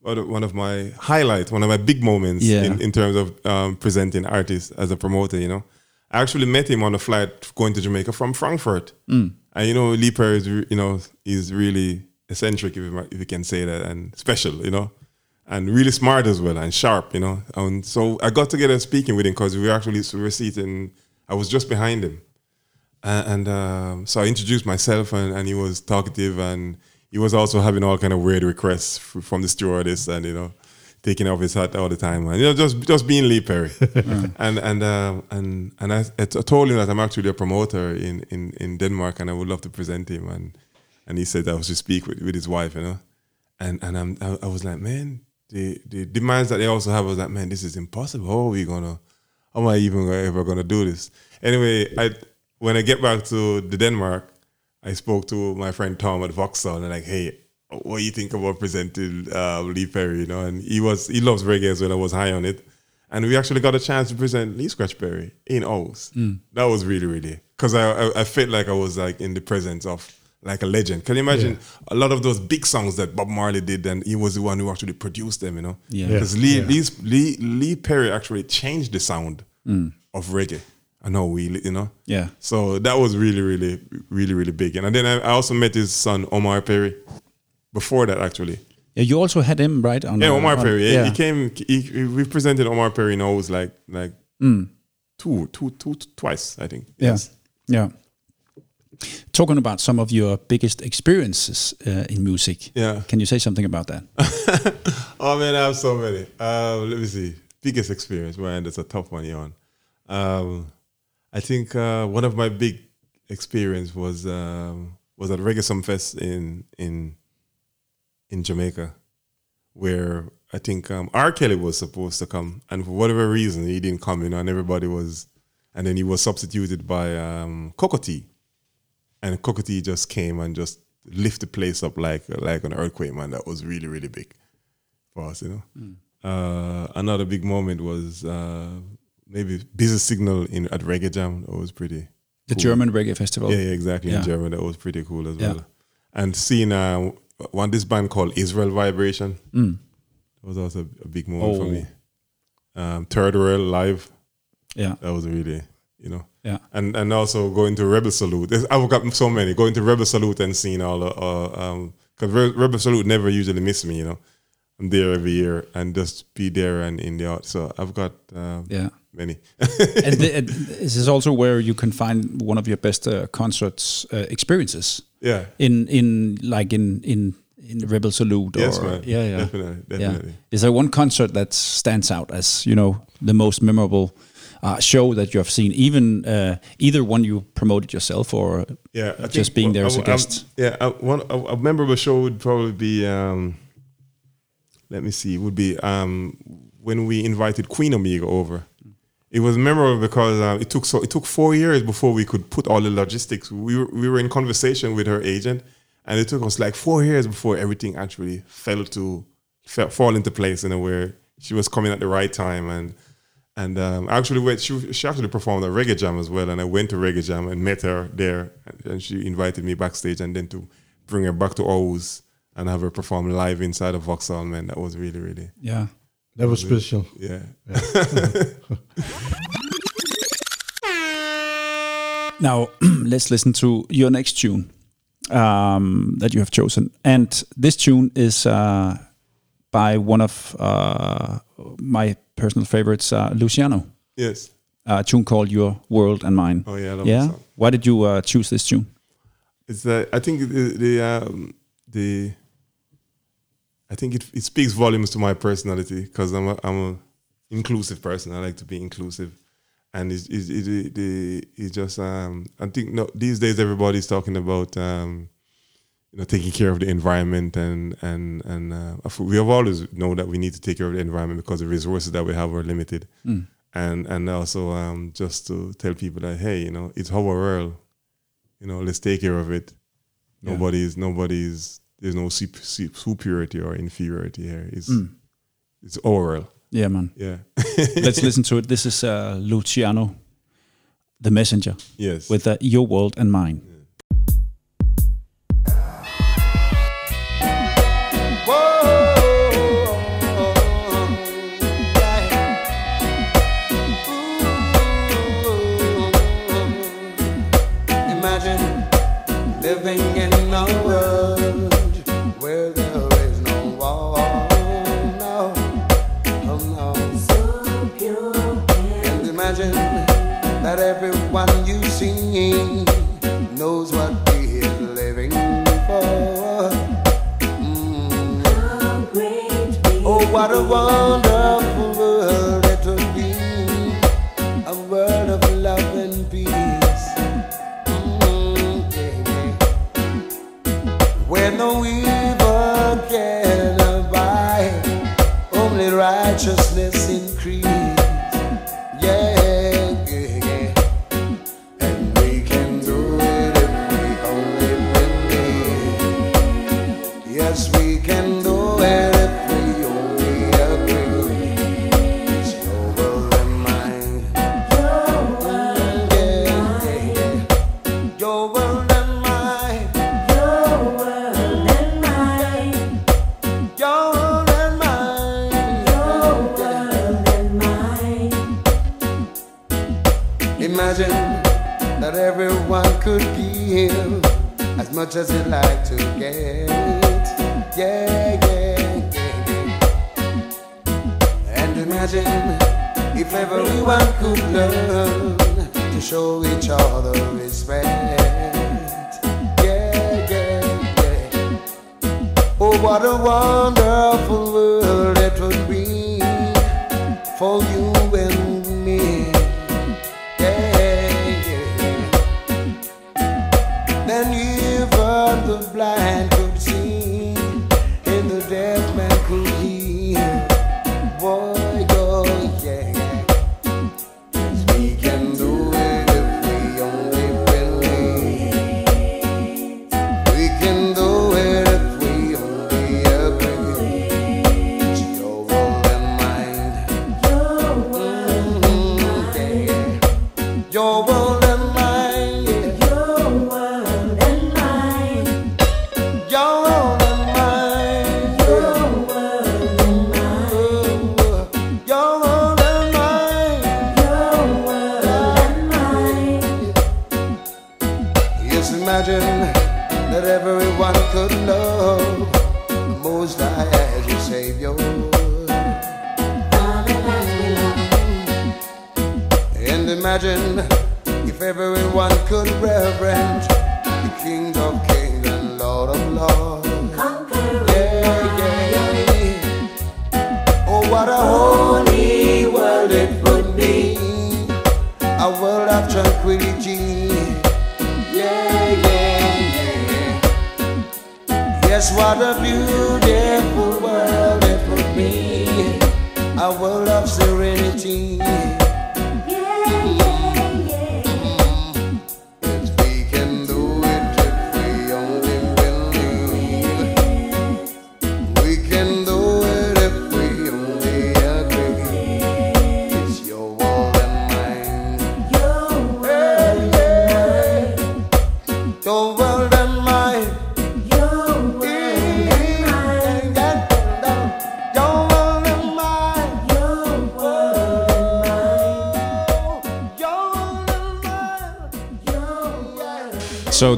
one of- my highlights, one of my big moments Yeah. in, in terms of um, presenting artists as a promoter. You know, I actually met him on a flight going to Jamaica from Frankfurt, Mm. and you know, Lee Perry is you know is really eccentric if you, might- if you can say that, and special. You know. And really smart as well, and sharp, you know. And so I got together speaking with him because we were actually we were seated. I was just behind him, and, and um, so I introduced myself, and, and he was talkative, and he was also having all kind of weird requests f- from the stewardess, and you know, taking off his hat all the time, and you know, just just being Lee Perry, and and um, and and I, I told him that I'm actually a promoter in, in, in Denmark, and I would love to present him, and and he said that I was to speak with, with his wife, you know, and and I'm, I, I was like, man, the the demands that they also have I was like, man, this is impossible. How are we gonna? How am I even gonna- ever gonna do this? Anyway, I when I get back to the Denmark, I spoke to my friend Tom at VoxHall and like, hey, what do you think about presenting uh, Lee Perry? You know, and he was he loves reggae as well. I was high on it, and we actually got a chance to present Lee Scratch Perry in Aarhus. That was really really because I, I I felt like I was like in the presence of like a legend. Can you imagine a lot of those big songs that Bob Marley did, and he was the one who actually produced them. You know, Yeah. because Yeah. Lee, Yeah. Lee Lee Perry actually changed the sound of reggae. I know we, you know. Yeah. So that was really, really, really, really big. And then I, I also met his son Omar Perry. Before that, actually, Yeah, you also had him right on. yeah, uh, Omar on- Perry. Yeah. He came. He, he- we presented Omar Perry knows like like Mm. two, two, two, twice, I think. Yeah. Yes. Yeah. Talking about some of your biggest experiences uh, in music. Yeah. Can you say something about that? Oh man, I have so many. Um, let me see. Biggest experience, man. That's a tough one, Yon. Um, I think uh, one of my big experience was um, was at Reggae Fest in in in Jamaica, where I think um, R. Kelly was supposed to come, and for whatever reason he didn't come. You know, and everybody was, and then he was substituted by um, and Cocoa Tea just came and just lift the place up like like an earthquake, man. That was really really big for us, you know. Uh, another big moment was uh, maybe Busy Signal in at Reggae Jam. That was pretty. The cool. German reggae festival. Yeah, yeah, exactly. Yeah. In Germany, that was pretty cool as Yeah. well. And seeing uh, one this band called Israel Vibration, Mm. that was also a big moment for Oh. me. Um, Third World live, Yeah. that was really, you know. Yeah. And and also going to Rebel Salute. I've got so many going to Rebel Salute and seeing all the uh, um because Rebel Salute never usually miss me, you know. I'm there every year and just be there and in the art. So I've got um, Yeah. Many. and, th- and this is also where you can find one of your best uh, concerts uh, experiences. Yeah. In in like in in in Rebel Salute. Yes, or, man. Yeah, yeah. Definitely, Yeah. definitely. Is there one concert that stands out as you know the most memorable uh, show that you have seen? Even uh, either one you promoted yourself or Yeah, I just being there I- as a guest. yeah, I, one a, a memorable show would probably be. Um, let me see. Would be um, when we invited Queen Omega over. It was memorable because um, it took so it took four years before we could put all the logistics. We were, we were in conversation with her agent, and it took us like four years before everything actually fell to fell, fall into place. In a where she was coming at the right time, and and um, actually went. She, she actually performed at Reggae Jam as well, and I went to Reggae Jam and met her there, and, she invited me backstage, and then to bring her back to Aarhus and have her perform live inside of VoxHall. Man, that was really, really, Yeah. That was special. yeah. Now let's listen to your next tune um, that you have chosen, and this tune is uh, by one of uh, my personal favorites, uh, Luciano. yes. A tune called "Your World and Mine." Oh yeah, I love yeah. that song. Why did you uh, choose this tune? It's uh, I think the the um, the I think it, it speaks volumes to my personality because I'm a, I'm a inclusive person. I like to be inclusive, and it's it's, it, it, it, it's just um, I think no, these days everybody's talking about um, you know taking care of the environment and and and uh, we have always know that we need to take care of the environment because the resources that we have are limited, and and also um, just to tell people that hey you know it's our world, you know let's take care of it. Nobody's nobody's there's no sup- sup- superiority or inferiority here. It's it's our world. Yeah, man. Yeah. Let's listen to it. This is uh, Luciano, the messenger, yes. with uh, Your World and Mine. What a wonderful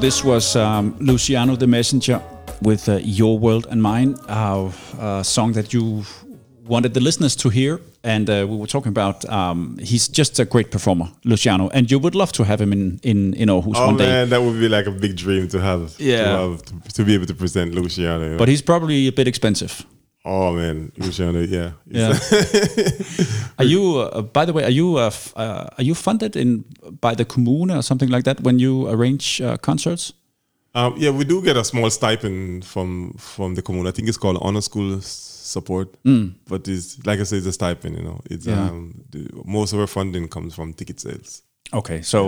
this was um, Luciano the Messenger with uh, Your World and Mine, a uh, song that you wanted the listeners to hear. And uh, we were talking about um, he's just a great performer, Luciano, and you would love to have him in in in Aarhus Oh one day. man, that would be like a big dream to have. Yeah. To, have, to, to be able to present Luciano. you know. But he's probably a bit expensive. Oh man, to yeah. Yeah. are you, uh, by the way, are you uh, uh, are you funded in by the Kommune or something like that when you arrange uh, concerts? Um, yeah, we do get a small stipend from from the commune. I think it's called honor school support, but it's like I said, it's a stipend. You know, it's Yeah. um, the, most of our funding comes from ticket sales. Okay, so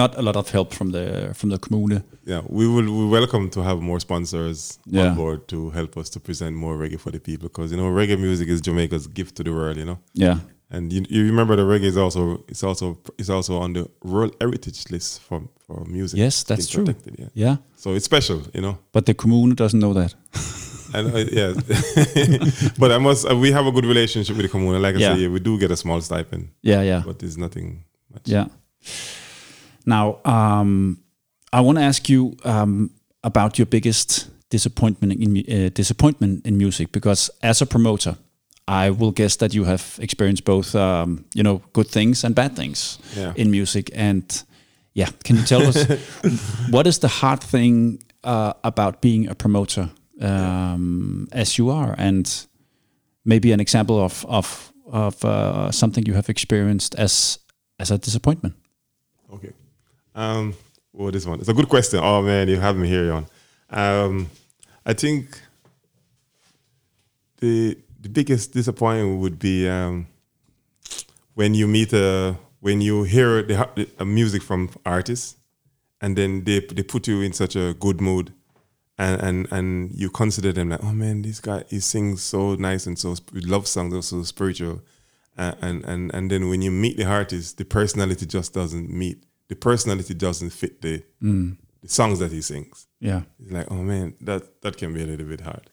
not a lot of help from the from the Kommune. Yeah, we will we welcome to have more sponsors Yeah. on board to help us to present more reggae for the people because you know reggae music is Jamaica's gift to the world. You know, Yeah, and you, you remember the reggae is also it's also it's also on the World Heritage List for for music. Yes, that's true. protected, Yeah. yeah, so it's special. You know. but the Kommune doesn't know that. And uh, yeah, but I must. Uh, we have a good relationship with the commune. Like I Yeah. say, yeah, we do get a small stipend, Yeah, yeah. but there's nothing much. Yeah. Now, um, I want to ask you um, about your biggest disappointment in uh, disappointment in music, because as a promoter, I will guess that you have experienced both, um, you know, good things and bad things Yeah. in music. And yeah, can you tell us what is the hard thing uh, about being a promoter, um, as you are, and maybe an example of of of uh, something you have experienced as as a disappointment? Okay. Um, well, this one. It's a good question. Oh man, you have me here, Jan. Um, I think the the biggest disappointment would be um, when you meet a when you hear the, the music from artists, and then they they put you in such a good mood, and and and you consider them like, oh man, this guy he sings so nice and so love songs are so spiritual, uh, and and and then when you meet the artist, the personality just doesn't meet. The personality doesn't fit the the songs that he sings. Yeah, It's like, oh man, that that can be a little bit hard.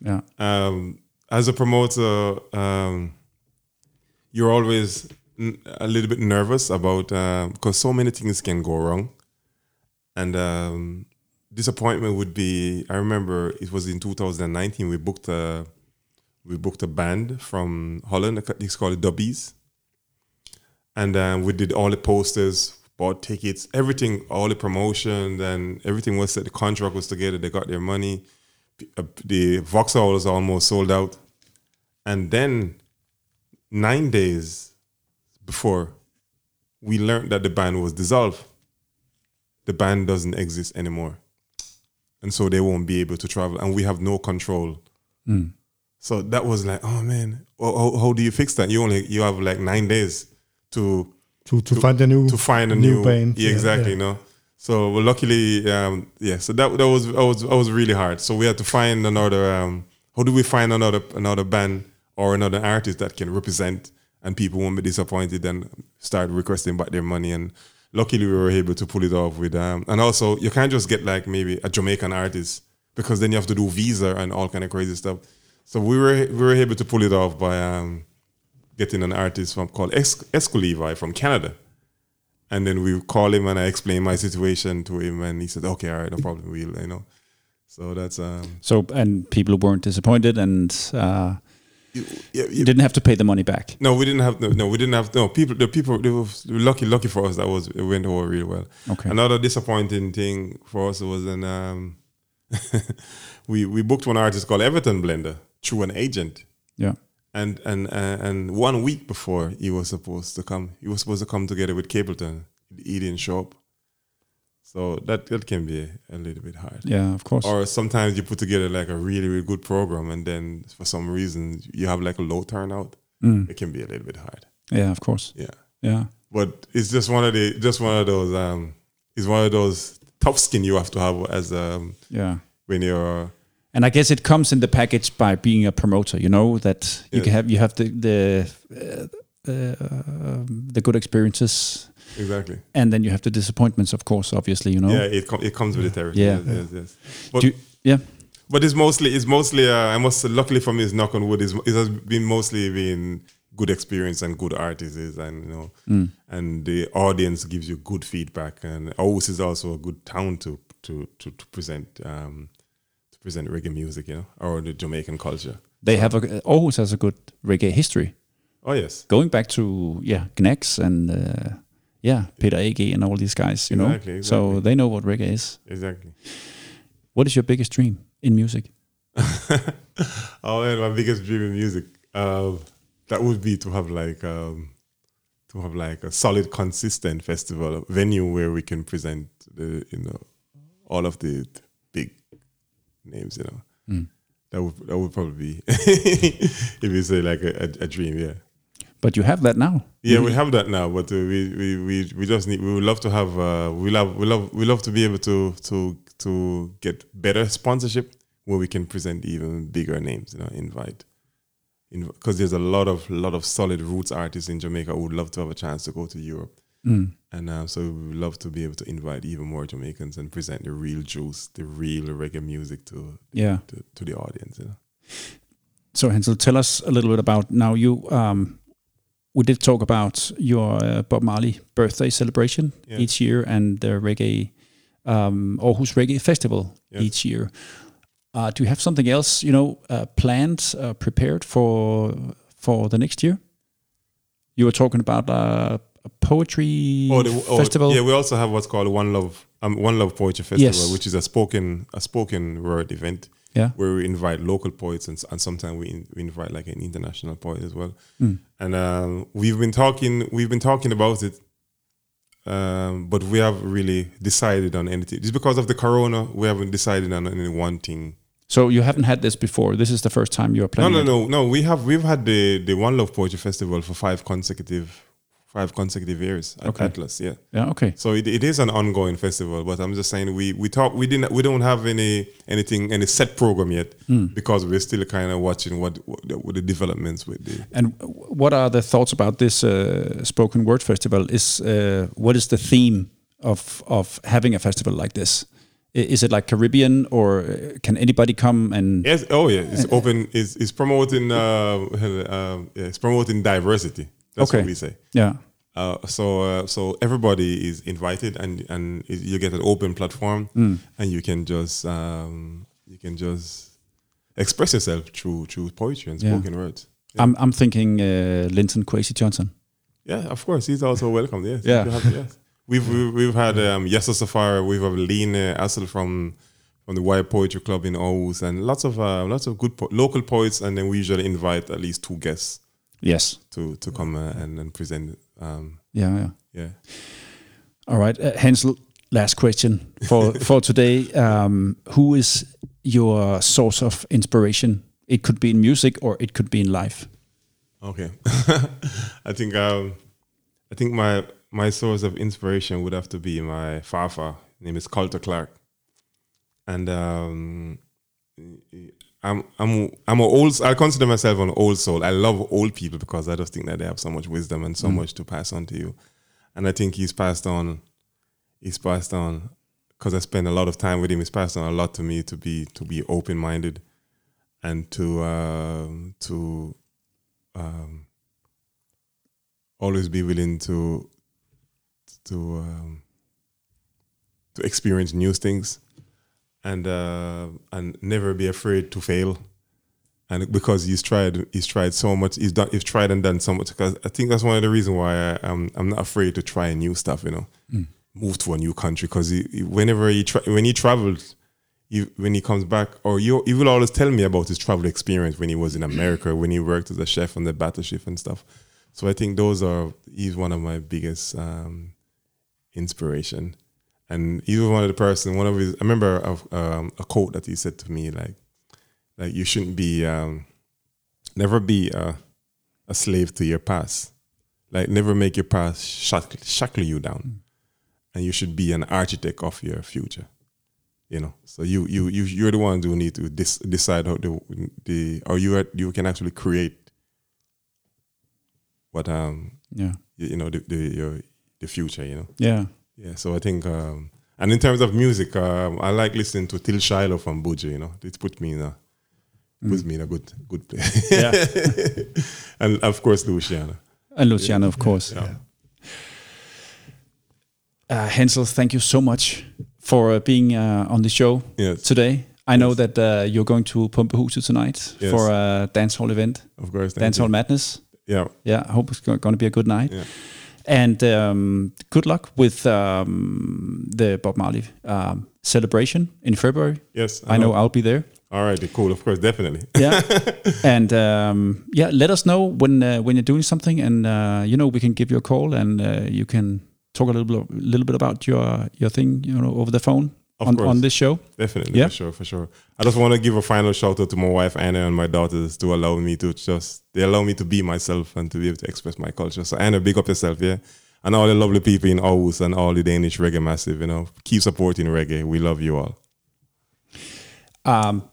yeah, Um, as a promoter, um, you're always a little bit nervous about because so many things can go wrong, and um, disappointment would be. I remember it was in 2019. We booked a we booked a band from Holland. It's called Dubbies, and um, we did all the posters, bought tickets, everything, all the promotion, and everything was set. The contract was together. They got their money. Uh, The VoxHall was almost sold out, and then nine days before, we learned that the band was dissolved. The band doesn't exist anymore, and so they won't be able to travel, and we have no control. So that was like, oh man, well, how, how do you fix that? You only you have like nine days to To, to, find a new to find a new new, band. Yeah, exactly. yeah. You know. So well, luckily, um, yeah. So that that was that was that was really hard. So we had to find another. Um, how do we find another another band or another artist that can represent and people won't be disappointed and start requesting back their money and. Luckily, we were able to pull it off with, um, and also you can't just get like maybe a Jamaican artist because then you have to do visa and all kind of crazy stuff. So we were we were able to pull it off by um, getting an artist from called es- Esco from Canada. And then we call him and I explain my situation to him and he said, Okay, all right, no problem, we'll you know. So that's um So and people weren't disappointed, and uh, you, yeah, you didn't have to pay the money back. no, we didn't have no, no, we didn't have no people the people they were lucky lucky for us that was it went over really well. Okay. Another disappointing thing for us was an um we we booked one artist called Everton Blender through an agent. Yeah, and and uh, and one week before he was supposed to come, he was supposed to come together with Capleton. He didn't show up, so that that can be a, little bit hard. yeah, of course. Or sometimes you put together like a really really good program, and then for some reason you have like a low turnout. It can be a little bit hard. yeah, of course. Yeah, Yeah, but it's just one of the just one of those. Um, it's one of those tough skin you have to have as um yeah. when you're And I guess it comes in the package by being a promoter. You know that you Yeah. can have you have the the uh, uh, the good experiences, exactly. and then you have the disappointments, of course. Obviously, you know. Yeah, it com- it comes with the territory. Yeah. yes, yes. But you- yeah. But it's mostly it's mostly uh, I must luckily for me it's knock on wood it's, it has been mostly been good experience and good artists and you know and the audience gives you good feedback and Aarhus is also a good town to to to, to present um, to present reggae music you know or the Jamaican culture. They have a Aarhus has a good reggae history, Oh yes, going back to yeah Gnex and uh, yeah Peter A.G. and all these guys. You Exactly, know, so they know what reggae is. exactly. What is your biggest dream in music? oh man, my biggest dream in music. Um, that would be to have like um, to have like a solid, consistent festival venue where we can present the you know all of the big names. You know, that would that would probably be if you say like a, a, a dream. Yeah. But you have that now. Yeah, we have that now, but uh, we, we, we, we just need. We would love to have. Uh, we love we love we love to be able to to to get better sponsorship where we can present even bigger names. You know, invite, because there's a lot of lot of solid roots artists in Jamaica who would love to have a chance to go to Europe, and uh, so we would love to be able to invite even more Jamaicans and present the real juice, the real reggae music to Yeah. to, to the audience. You know. So Hansel, tell us a little bit about now. You, um, we did talk about your uh, Bob Marley birthday celebration Yeah. each year and the reggae, um, Aarhus Reggae Festival Yes. each year. Uh, do you have something else, you know, uh, planned, uh, prepared for for the next year? You were talking about uh, a poetry Oh, the, oh, festival. Yeah, we also have what's called One Love, um, One Love Poetry Festival, Yes. which is a spoken a spoken word event Yeah. where we invite local poets and, and sometimes we, in, we invite like an international poet as well. Mm. And um, we've been talking we've been talking about it, um, but we haven't really decided on anything. Just because of the corona, we haven't decided on any one thing. So you haven't had this before. This is the first time you are playing. No, no, it. no, no. We have we've had the the One Love Poetry Festival for five consecutive five consecutive years at Okay. Atlas. Yeah. Yeah. Okay. So it, it is an ongoing festival, but I'm just saying we we talk we didn't we don't have any anything any set program yet because we're still kind of watching what what the, what the developments with the And what are the thoughts about this uh, spoken word festival? Is uh, what is the theme of of having a festival like this? Is it like Caribbean, or uh, can anybody come and? yes oh yeah it's open is it's promoting uh, yeah, it's promoting diversity. That's Okay. what we say. Yeah. Uh, so uh, so everybody is invited and and you get an open platform and you can just um, you can just express yourself through through poetry and Yeah. spoken words. I'm I'm thinking uh, Linton Kwesi Johnson. Yeah, of course. He's also welcome. Yes. Yeah. Have- yes. We've we've, we've had um, Yessa Safari. We've had Lean Assel from from the White Poetry Club in Aarhus, and lots of uh, lots of good po- local poets. And then we usually invite at least two guests Yes. to to come uh, and and present. Um, Yeah. Yeah. yeah. All right, uh, Hansel. Last question for for today. Um, who is your source of inspiration? It could be in music or it could be in life. Okay. I think um, I think my my source of inspiration would have to be my fafa. Name is Colter Clark, and um, I'm I'm I'm a old. I consider myself an old soul. I love old people because I just think that they have so much wisdom and so much to pass on to you, and I think he's passed on. He's passed on because I spend a lot of time with him. He's passed on a lot to me to be to be open minded, and to um, to um, always be willing to to um, to experience new things and uh, and never be afraid to fail. And because he's tried, he's tried so much. He's done, he's tried and done so much. Because I think that's one of the reasons why I, I'm I'm not afraid to try new stuff. You know, move to a new country. Because he, he- whenever he tra- when he travels, he, when he comes back, or you, he will always tell me about his travel experience when he was in America, when he worked as a chef on the battleship and stuff. So I think those are he's one of my biggest um, inspiration, and he was one of the person. One of his, I remember a, um, a quote that he said to me, like, like you shouldn't be, um, never be a, a slave to your past, like never make your past shackle, shackle you down, and you should be an architect of your future you know so you you you you're the ones who need to dis- decide how the the or you are, you can actually create what um Yeah. you, you know the, the your the future you know Yeah. Yeah so i think um and in terms of music um i like listening to till shiloh from buju you know it put me in a puts me in a good good place Yeah. and of course luciano And Luciano, of course. yeah. Uh, Hansel, thank you so much for uh, being uh, on the show yes today. I know that uh, you're going to Pumpehuset tonight Yes. for a dance hall event, of course Dance. Hall Madness. yeah Yeah, I hope it's going to be a good night. Yeah. And um, good luck with um, the Bob Marley um, celebration in February. yes I know I'll be there. All right, cool. Of course, definitely. yeah and um, yeah let us know when uh, when you're doing something and uh, you know we can give you a call and uh, you can talk a little bit little bit about your your thing you know over the phone on, course. on this show Definitely, Yeah. for sure, for sure. I just want to give a final shout out to my wife Anna and my daughters to allow me to just they allow me to be myself and to be able to express my culture. So Anna, big up yourself, yeah, and all the lovely people in Aarhus and all the Danish reggae massive. You know, keep supporting reggae. We love you all. um,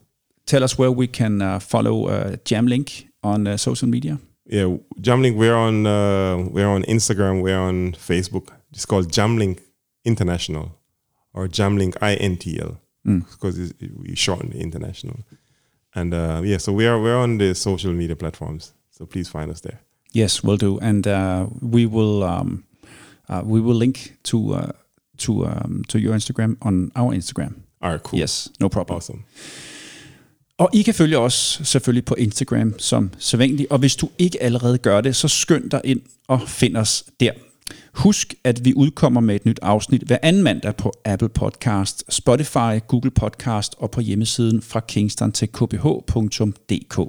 tell us where we can uh, follow uh, Jamlink on uh, social media Yeah, Jamlink. We're on uh, we're on Instagram. We're on Facebook. It's called Jamlink International or Jamlink INTL because it's, it, we shorten international. And uh, yeah, so we are we're on the social media platforms. So please find us there. Yes, we'll do, and uh, we will um, uh, we will link to uh, to um, to your Instagram on our Instagram. All right, cool. Yes, no problem. Awesome. Og I kan følge os selvfølgelig på Instagram som sædvanligt, og hvis du ikke allerede gør det, så skynd dig ind og find os der. Husk, at vi udkommer med et nyt afsnit hver anden mandag på Apple Podcast, Spotify, Google Podcast og på hjemmesiden fra kingston til kph.dk.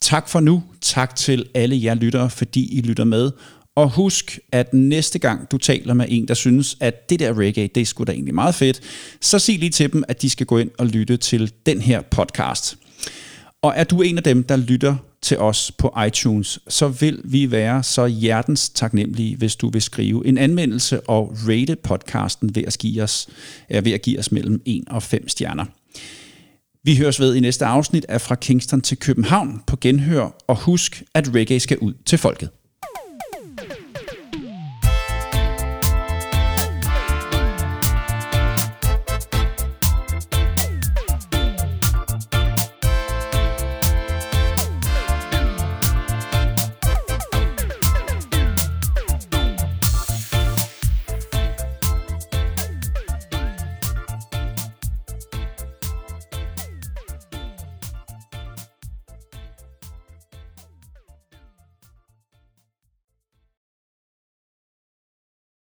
Tak for nu. Tak til alle jer lyttere, fordi I lytter med. Og husk, at næste gang du taler med en, der synes, at det der reggae, det er sgu da egentlig meget fedt, så sig lige til dem, at de skal gå ind og lytte til den her podcast. Og er du en af dem, der lytter til os på iTunes, så vil vi være så hjertens taknemmelige, hvis du vil skrive en anmeldelse og rate podcasten ved at give os, er ved at give os mellem 1 og 5 stjerner. Vi høres ved i næste afsnit af Fra Kingston til København på genhør, og husk, at reggae skal ud til folket.